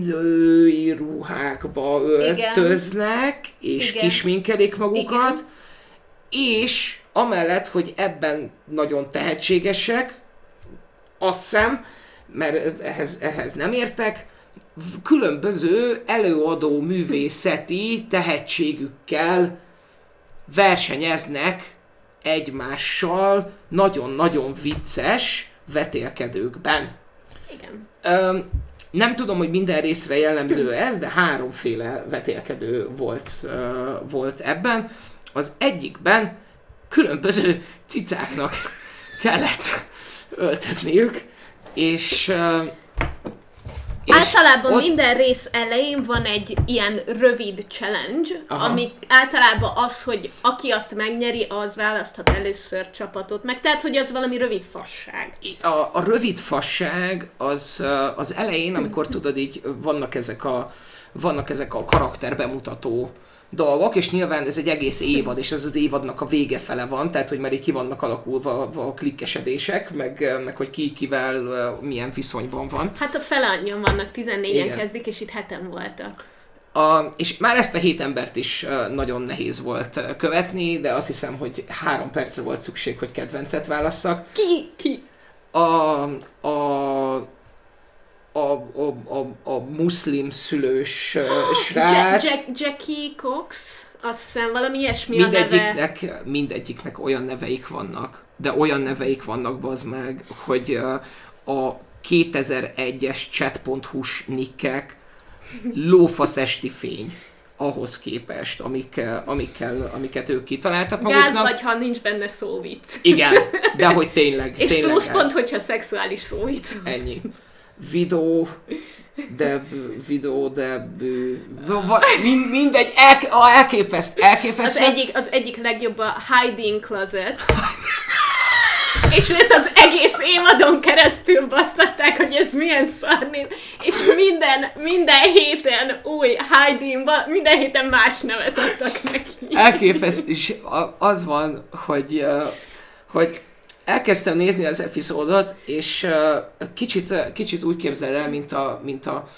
női ruhákba öltöznek, és Igen. kisminkelik magukat, és amellett, hogy ebben nagyon tehetségesek, azt hiszem, mert ehhez, ehhez nem értek, különböző előadó művészeti tehetségükkel versenyeznek egymással nagyon-nagyon vicces vetélkedőkben. Igen. Öm, nem tudom, hogy minden részre jellemző ez, de háromféle vetélkedő volt, ö, volt ebben. Az egyikben különböző cicáknak kellett öltözniük, és, és Általában ott- minden rész elején van egy ilyen rövid challenge, Aha. ami általában az, hogy aki azt megnyeri, az választhat először csapatot meg. Tehát, hogy az valami rövid fasság. a, a rövid fasság az, az elején, amikor tudod így vannak ezek a, vannak ezek a karakterbemutató dolgok, és nyilván ez egy egész évad, és ez az évadnak a vége fele van, tehát hogy már így ki vannak alakulva a- klikkesedések, meg, meg hogy ki kivel milyen viszonyban van. Hát a fele annyian vannak, 14-en Igen. kezdik, és itt heten voltak. A, és már ezt a hét embert is nagyon nehéz volt követni, de azt hiszem, hogy három percre volt szükség, hogy kedvencet válasszak. Ki? Ki? a, a, a, a, a, a muszlim szülős uh, srác, Jack, Jack, Jackie Cox? Azt hiszem, valami ilyesmi a neve. mindegyiknek, mindegyiknek olyan neveik vannak, de olyan neveik vannak, bazd meg, hogy uh, a 2001-es chat.hu-s nikkek lófasz esti fény ahhoz képest, amik, amikkel, amiket ők kitaláltak maguknak. Gáz vagy, ha nincs benne szóvic. Igen, de hogy tényleg, És tényleg plusz gáz. pont, hogyha szexuális szóvic. Ennyi. Videó, de videó, de va, mind, mindegy, el, elképeszt, Az elképesztő. egyik, az egyik legjobb a Hiding Closet. És őt az egész évadon keresztül basztatták, hogy ez milyen szarnév, és minden, minden héten új Hiding, minden héten más nevet adtak neki. Elképesztő, és az van, hogy, hogy elkezdtem nézni az epizódot, és uh, kicsit, kicsit úgy képzeld el, mint a, mint a,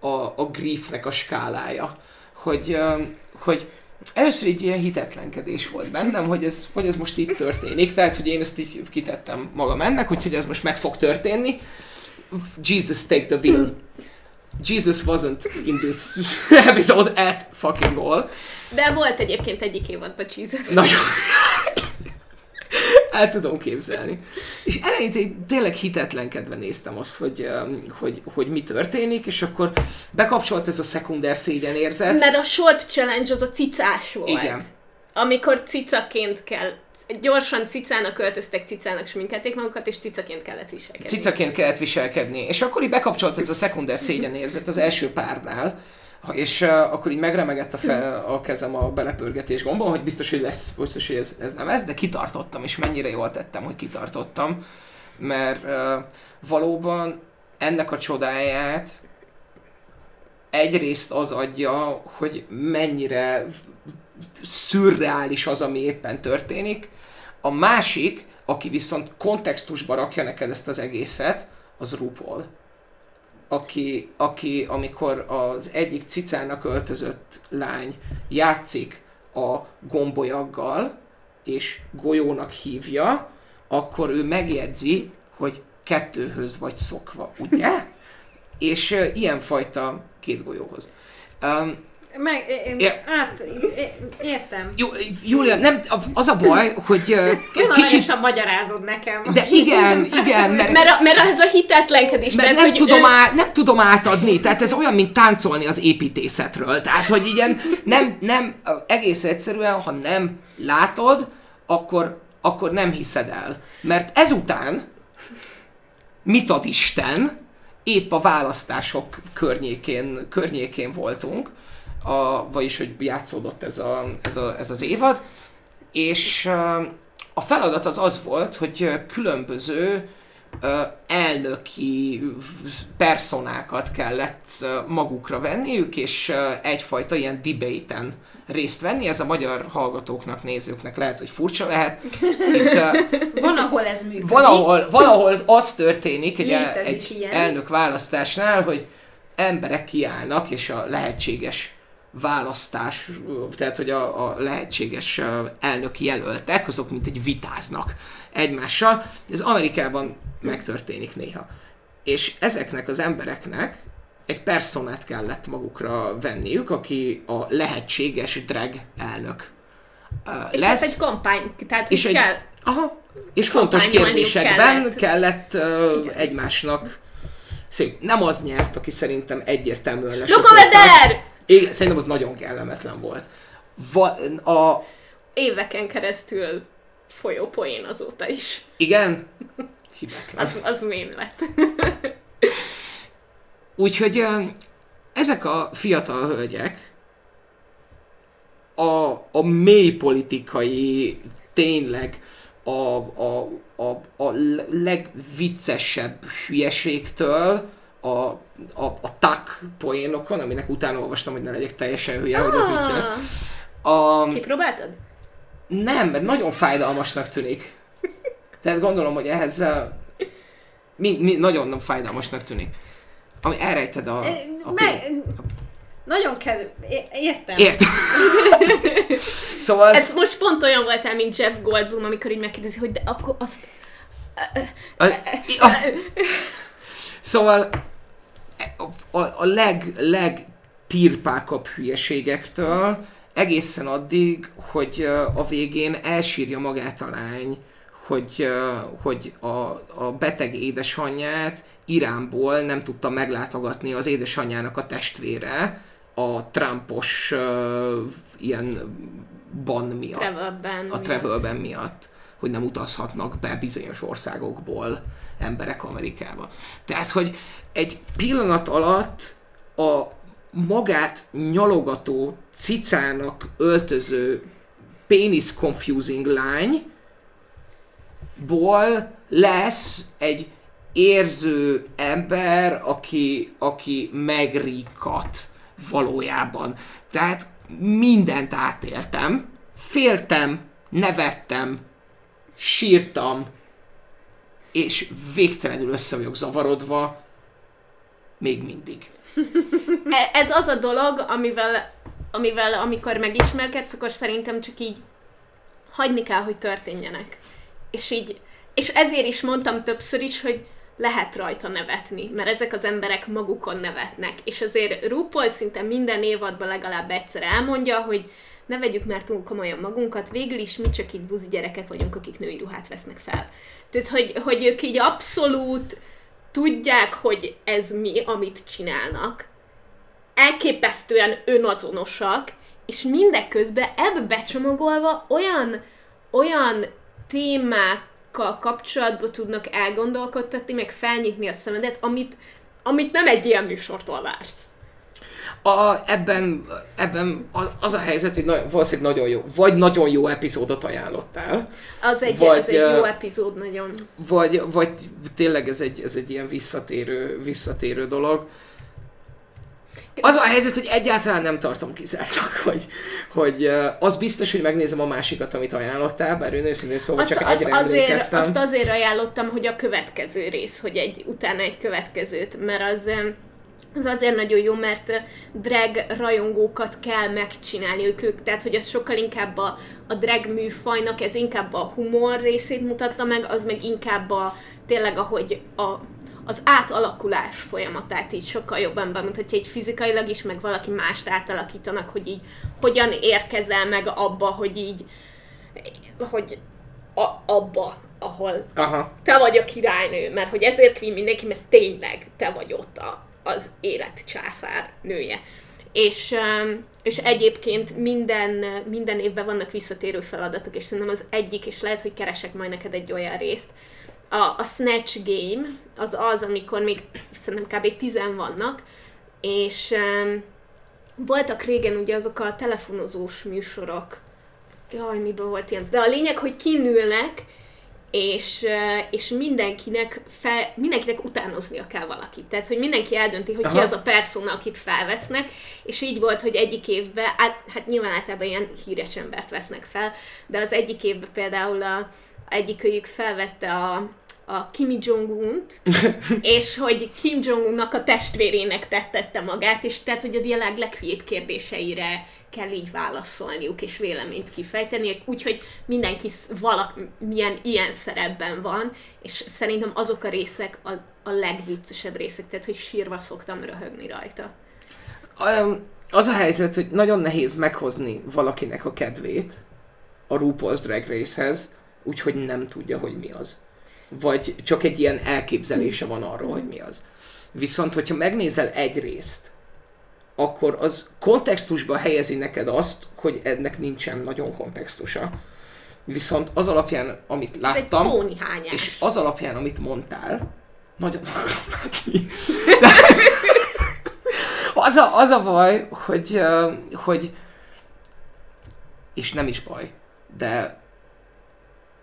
a, a griefnek a skálája. Hogy, uh, hogy először így ilyen hitetlenkedés volt bennem, hogy ez, hogy ez most így történik, tehát hogy én ezt így kitettem magam ennek, úgyhogy ez most meg fog történni. Jesus take the wheel. Jesus wasn't in this episode at fucking all. De volt egyébként egyik évadban Jesus. Nagyon. El tudom képzelni. És eleinte így tényleg hitetlenkedve néztem azt, hogy, um, hogy, hogy mi történik, és akkor bekapcsolt ez a szekunder szégyenérzet. Mert a short challenge az a cicás volt. Igen. Amikor cicaként kell, gyorsan cicának öltöztek, cicának sminkelték magukat, és cicaként kellett viselkedni. Cicaként kellett viselkedni. És akkor így bekapcsolt ez a szekunder szégyenérzet az első párnál, és uh, akkor így megremegett a, fel, a kezem a belepörgetés gombon, hogy biztos, hogy lesz, biztos, hogy ez, ez nem ez, de kitartottam, és mennyire jól tettem, hogy kitartottam, mert uh, valóban ennek a csodáját egyrészt az adja, hogy mennyire szürreális az, ami éppen történik, a másik, aki viszont kontextusba rakja neked ezt az egészet, az RuPaul. Aki, aki amikor az egyik cicának öltözött lány játszik a gombolyaggal, és golyónak hívja, akkor ő megjegyzi, hogy kettőhöz vagy szokva, ugye? és uh, ilyenfajta két golyóhoz. Um, Meg, én, Ja. át, é- értem. jó, Júlia, nem, az a baj, hogy uh, Kicsit... magyarázod nekem. De igen, igen, mert, Mert, a, mert ez a hitetlenkedés. mert tehát, nem, hogy tudom ő- át, nem tudom átadni, tehát ez olyan, mint táncolni az építészetről. Tehát, hogy igen, nem, nem, egész egyszerűen, ha nem látod, akkor, akkor nem hiszed el. Mert ezután mit ad Isten, épp a választások környékén, környékén voltunk, a, vagyis hogy játszódott ez, a, ez, a, ez az évad, és a feladat az az volt, hogy különböző elnöki personákat kellett magukra venniük, és egyfajta ilyen debate részt venni. Ez a magyar hallgatóknak, nézőknek lehet, hogy furcsa lehet. Itt, van, ahol ez működik. Van, ahol, van, ahol az történik egy, egy elnök választásnál, hogy emberek kiállnak, és a lehetséges választás, tehát hogy a, a lehetséges elnök jelöltek, azok mint egy vitáznak egymással. Ez Amerikában megtörténik néha. És ezeknek az embereknek egy personát kellett magukra venniük, aki a lehetséges drag elnök és lesz. hát egy kampány, tehát és egy, kell... Aha, és fontos kérdésekben kellett, kellett uh, egymásnak Szép. Nem az nyert, aki szerintem egyértelműen lesöpört. Igen, szerintem az nagyon kellemetlen volt. Va, a... Éveken keresztül folyó poén azóta is. Igen? Hibátlan. Az, az mém lett. Úgyhogy ezek a fiatal hölgyek a, a mély politikai, tényleg a, a, a, a legviccesebb hülyeségtől a, a, a tak poénokon, aminek utána olvastam, hogy ne legyek teljesen hülye, ah. hogy az mit a... Kipróbáltad? Nem, mert nagyon fájdalmasnak tűnik. Tehát gondolom, hogy ehhez mi, mi, nagyon nem fájdalmasnak tűnik. Ami elrejted a... a, Me, a nagyon kell, értem. Értem. szóval... Ez most pont olyan voltál, mint Jeff Goldblum, amikor így megkérdezi, hogy de akkor azt... A, a, szóval a, a leg, leg tirpákabb hülyeségektől egészen addig, hogy a végén elsírja magát a lány, hogy, hogy a, a beteg édesanyját Iránból nem tudta meglátogatni az édesanyjának a testvére a Trumpos uh, ilyen ban miatt. Travel ban a travel ban miatt hogy nem utazhatnak be bizonyos országokból emberek Amerikába. Tehát, hogy egy pillanat alatt a magát nyalogató, cicának öltöző penis confusing lány ból lesz egy érző ember, aki, aki megrikat valójában. Tehát mindent átéltem, féltem, nevettem, sírtam, és végtelenül össze vagyok zavarodva, még mindig. E, ez az a dolog, amivel, amivel amikor megismerkedsz, akkor szerintem csak így hagyni kell, hogy történjenek. És így, és ezért is mondtam többször is, hogy lehet rajta nevetni, mert ezek az emberek magukon nevetnek. És azért RuPaul szinte minden évadban legalább egyszer elmondja, hogy ne vegyük már túl komolyan magunkat, végül is mi csak itt buzi gyerekek vagyunk, akik női ruhát vesznek fel. Tehát, hogy, hogy ők így abszolút tudják, hogy ez mi, amit csinálnak, elképesztően önazonosak, és mindeközben ebbe becsomagolva olyan, olyan témákkal kapcsolatban tudnak elgondolkodtatni, meg felnyitni a szemedet, amit, amit nem egy ilyen műsortól vársz. A, ebben, ebben az a helyzet, hogy na, valószínűleg nagyon jó, vagy nagyon jó epizódot ajánlottál. Az egy, vagy, az egy jó epizód nagyon. Vagy, vagy tényleg ez egy, ez egy ilyen visszatérő, visszatérő dolog. Az a helyzet, hogy egyáltalán nem tartom kizártak, hogy, hogy az biztos, hogy megnézem a másikat, amit ajánlottál, bár ő őszintén szóval azt, csak azt egyre azért, emlékeztem. Azt azért ajánlottam, hogy a következő rész, hogy egy, utána egy következőt, mert az az azért nagyon jó, mert drag rajongókat kell megcsinálni ők, tehát hogy az sokkal inkább a, a drag műfajnak, ez inkább a humor részét mutatta meg, az meg inkább a, tényleg ahogy a, az átalakulás folyamatát így sokkal jobban bemutatja, egy fizikailag is, meg valaki mást átalakítanak, hogy így hogyan érkezel meg abba, hogy így, hogy a, abba, ahol Aha. te vagy a királynő, mert hogy ezért Queen mindenki, mert tényleg te vagy ott a, az élet császár nője. És, um, és egyébként minden, minden évben vannak visszatérő feladatok, és szerintem az egyik, és lehet, hogy keresek majd neked egy olyan részt, a, a Snatch Game, az az, amikor még szerintem kb. tizen vannak, és um, voltak régen ugye azok a telefonozós műsorok, jaj, miben volt ilyen, de a lényeg, hogy kinülnek, és, és mindenkinek, fel, mindenkinek utánoznia kell valakit. Tehát, hogy mindenki eldönti, hogy Aha. ki az a persona, akit felvesznek, és így volt, hogy egyik évben, hát, hát nyilván általában ilyen híres embert vesznek fel, de az egyik évben például a, egyik őjük felvette a, a Kim Jong-unt, és hogy Kim Jong-unnak a testvérének tettette magát, és tehát, hogy a világ leghülyébb kérdéseire kell így válaszolniuk és véleményt kifejteni, úgyhogy mindenki valamilyen ilyen szerepben van, és szerintem azok a részek a, a legviccesebb részek, tehát hogy sírva szoktam röhögni rajta. Az a helyzet, hogy nagyon nehéz meghozni valakinek a kedvét a RuPaul's Drag Race-hez, úgyhogy nem tudja, hogy mi az. Vagy csak egy ilyen elképzelése van arról, hogy mi az. Viszont, hogyha megnézel egy részt, akkor az kontextusba helyezi neked azt, hogy ennek nincsen nagyon kontextusa. Viszont az alapján, amit láttam, és az alapján, amit mondtál, nagyon akarom az, a, az a baj, hogy, hogy és nem is baj, de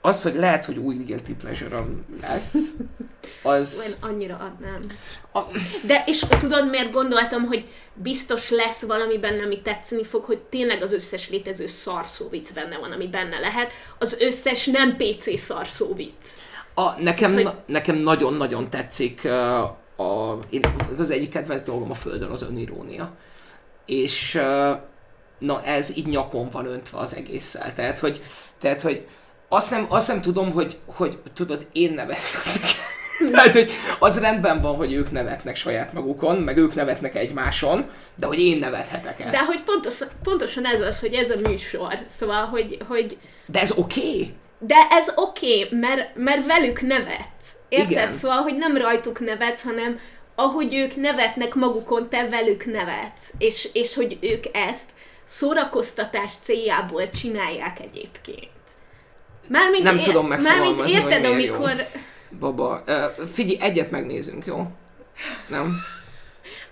az, hogy lehet, hogy új guilty pleasure lesz, az... Én annyira adnám. A... De és tudod, miért gondoltam, hogy biztos lesz valami benne, ami tetszeni fog, hogy tényleg az összes létező szarszóvic benne van, ami benne lehet. Az összes nem PC szarszóvic. A, nekem, hogy... nekem nagyon-nagyon tetszik uh, a, én, az egyik kedvenc dolgom a Földön az önirónia. És uh, na ez így nyakon van öntve az egésszel. Tehát, hogy, tehát, hogy azt nem, azt nem tudom, hogy, hogy tudod, én nevetnek. Tehát, hogy az rendben van, hogy ők nevetnek saját magukon, meg ők nevetnek egymáson, de hogy én nevethetek el. De hogy pontos, pontosan ez az, hogy ez a műsor. Szóval, hogy... hogy... De ez oké? Okay. De ez oké, okay, mert, mert velük nevet. Érted? Igen. Szóval, hogy nem rajtuk nevetsz, hanem ahogy ők nevetnek magukon, te velük nevetsz. És, és hogy ők ezt szórakoztatás céljából csinálják egyébként. Mármint nem ér, tudom megfogalmazni, Mármint érted, hogy amikor... Jó. Baba, uh, figyelj, egyet megnézünk, jó? Nem?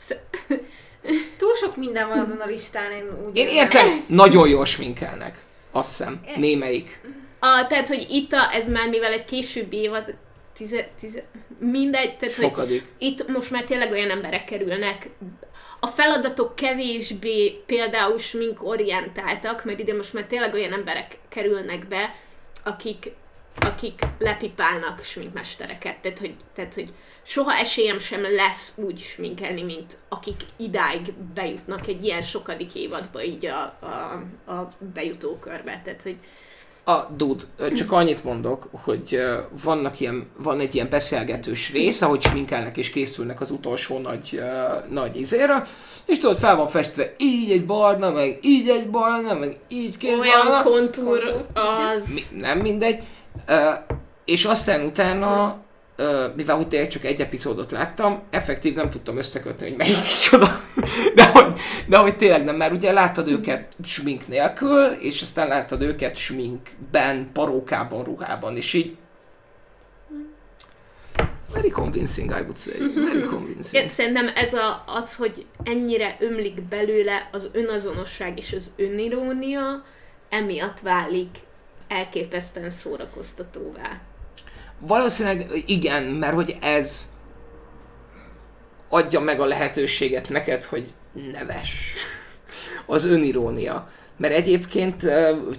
Túl sok minden van azon a listán, én úgy Én értem, nagyon jól sminkelnek. Azt hiszem, némelyik. A, tehát, hogy itt a, ez már mivel egy későbbi évad, tize, tize, mindegy, tehát, Sokadik. hogy itt most már tényleg olyan emberek kerülnek a feladatok kevésbé például smink orientáltak, mert ide most már tényleg olyan emberek kerülnek be, akik, akik lepipálnak sminkmestereket. Tehát hogy, tehát, hogy soha esélyem sem lesz úgy sminkelni, mint akik idáig bejutnak egy ilyen sokadik évadba így a, a, a bejutókörbe. Tehát, hogy a dud, csak annyit mondok, hogy vannak ilyen, van egy ilyen beszélgetős rész, ahogy sminkelnek és készülnek az utolsó nagy, nagy izére, és tudod, fel van festve így egy barna, meg így egy barna, meg így két Olyan barna. kontúr az... Mi, nem mindegy. És aztán utána mivel hogy tényleg csak egy epizódot láttam, effektív nem tudtam összekötni, hogy melyik is oda. De hogy, de hogy tényleg nem, mert ugye láttad őket smink nélkül, és aztán láttad őket sminkben, parókában, ruhában, és így Very convincing, I would say. Very convincing. Szerintem ez a, az, hogy ennyire ömlik belőle az önazonosság és az önirónia, emiatt válik elképesztően szórakoztatóvá. Valószínűleg igen, mert hogy ez adja meg a lehetőséget neked, hogy neves. Az önirónia. Mert egyébként,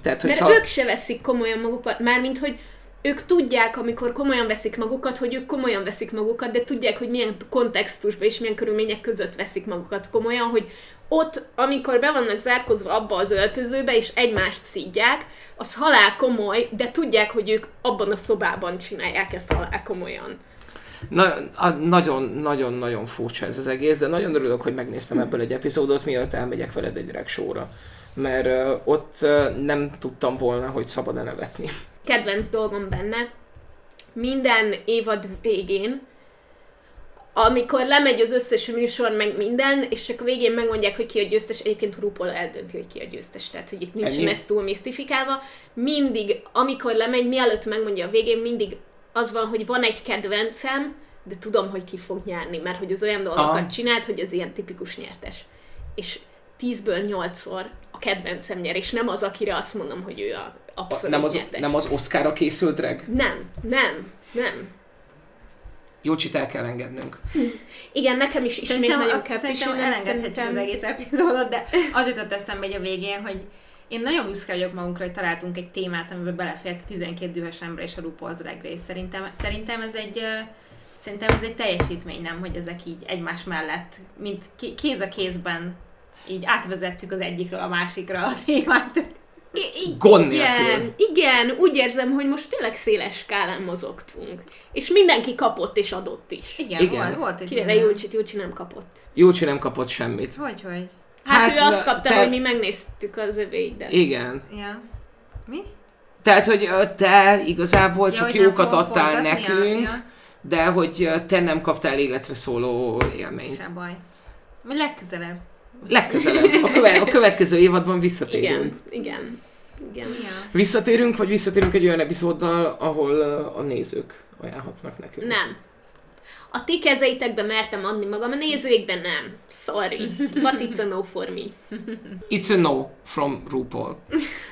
tehát hogyha... Mert ők se veszik komolyan magukat, mármint, hogy ők tudják, amikor komolyan veszik magukat, hogy ők komolyan veszik magukat, de tudják, hogy milyen kontextusban és milyen körülmények között veszik magukat komolyan, hogy ott, amikor be vannak zárkozva abba az öltözőbe, és egymást szídják, az halál komoly, de tudják, hogy ők abban a szobában csinálják ezt halál komolyan. Na, nagyon-nagyon-nagyon furcsa ez az egész, de nagyon örülök, hogy megnéztem ebből egy epizódot, mielőtt elmegyek veled egy drag show-ra. Mert uh, ott uh, nem tudtam volna, hogy szabad-e nevetni. Kedvenc dolgom benne, minden évad végén amikor lemegy az összes műsor, meg minden, és csak a végén megmondják, hogy ki a győztes, egyébként RuPaul eldönti, hogy ki a győztes, tehát hogy itt nincs ez túl misztifikálva. Mindig, amikor lemegy, mielőtt megmondja a végén, mindig az van, hogy van egy kedvencem, de tudom, hogy ki fog nyerni, mert hogy az olyan dolgokat Aha. csinált, hogy az ilyen tipikus nyertes. És tízből nyolcszor a kedvencem nyer, és nem az, akire azt mondom, hogy ő a A, abszolút nem, az, nyertes. nem az Oscarra készült drag? nem, nem, nem. Jócsit el kell engednünk. Igen, nekem is ismét Szerintem, nagyon kell pisilnem, elengedhetjük az egész epizódot, de az jutott eszembe egy a végén, hogy én nagyon büszke vagyok magunkra, hogy találtunk egy témát, amiben belefért a 12 dühös ember és a RuPaul's Drag Race. Szerintem, szerintem ez egy Szerintem ez egy teljesítmény, nem, hogy ezek így egymás mellett, mint ké- kéz a kézben így átvezettük az egyikről a másikra a témát. I- i- Gond igen, nélkül. igen, úgy érzem, hogy most tényleg széles skálán mozogtunk. És mindenki kapott és adott is. Igen, Igen. Volt, volt egy Kivéve. Júlcsit, Júlcsi nem kapott. Jócsi nem kapott semmit. Hogy, hogy? Hát, Hát, ő azt kapta, te- hogy mi megnéztük az övéit, de... Igen. Ja. Mi? Tehát, hogy te igazából csak hogy nem jókat adtál nekünk, Ja, de hogy te nem kaptál életre szóló ja. élményt. Se baj. Mi legközelebb. Legközelebb, a, köve- a következő évadban visszatérünk. Igen, igen, igen. Ja. Visszatérünk, vagy visszatérünk egy olyan epizóddal, ahol a nézők ajánlhatnak nekünk. Nem. A ti kezeitekbe mertem adni magam, a nézőikben nem. Sorry. But it's a no for me. It's a no from RuPaul.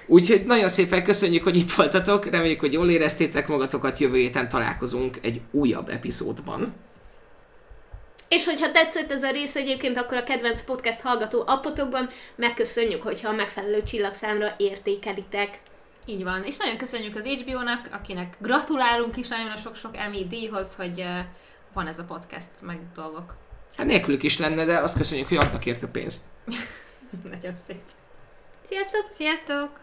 Úgyhogy nagyon szépen köszönjük, hogy itt voltatok, reméljük, hogy jól éreztétek magatokat, jövő héten találkozunk egy újabb epizódban. És hogyha tetszett ez a rész egyébként, akkor a kedvenc podcast hallgató appotokban megköszönjük, hogyha a megfelelő csillagszámra értékelitek. Így van. És nagyon köszönjük az HBO-nak, akinek gratulálunk is nagyon a sok-sok Emmy díjhoz, hogy van ez a podcast, meg dolgok. Hát nélkülük is lenne, de azt köszönjük, hogy adnak érte pénzt. Nagyon szép. Sziasztok! Sziasztok!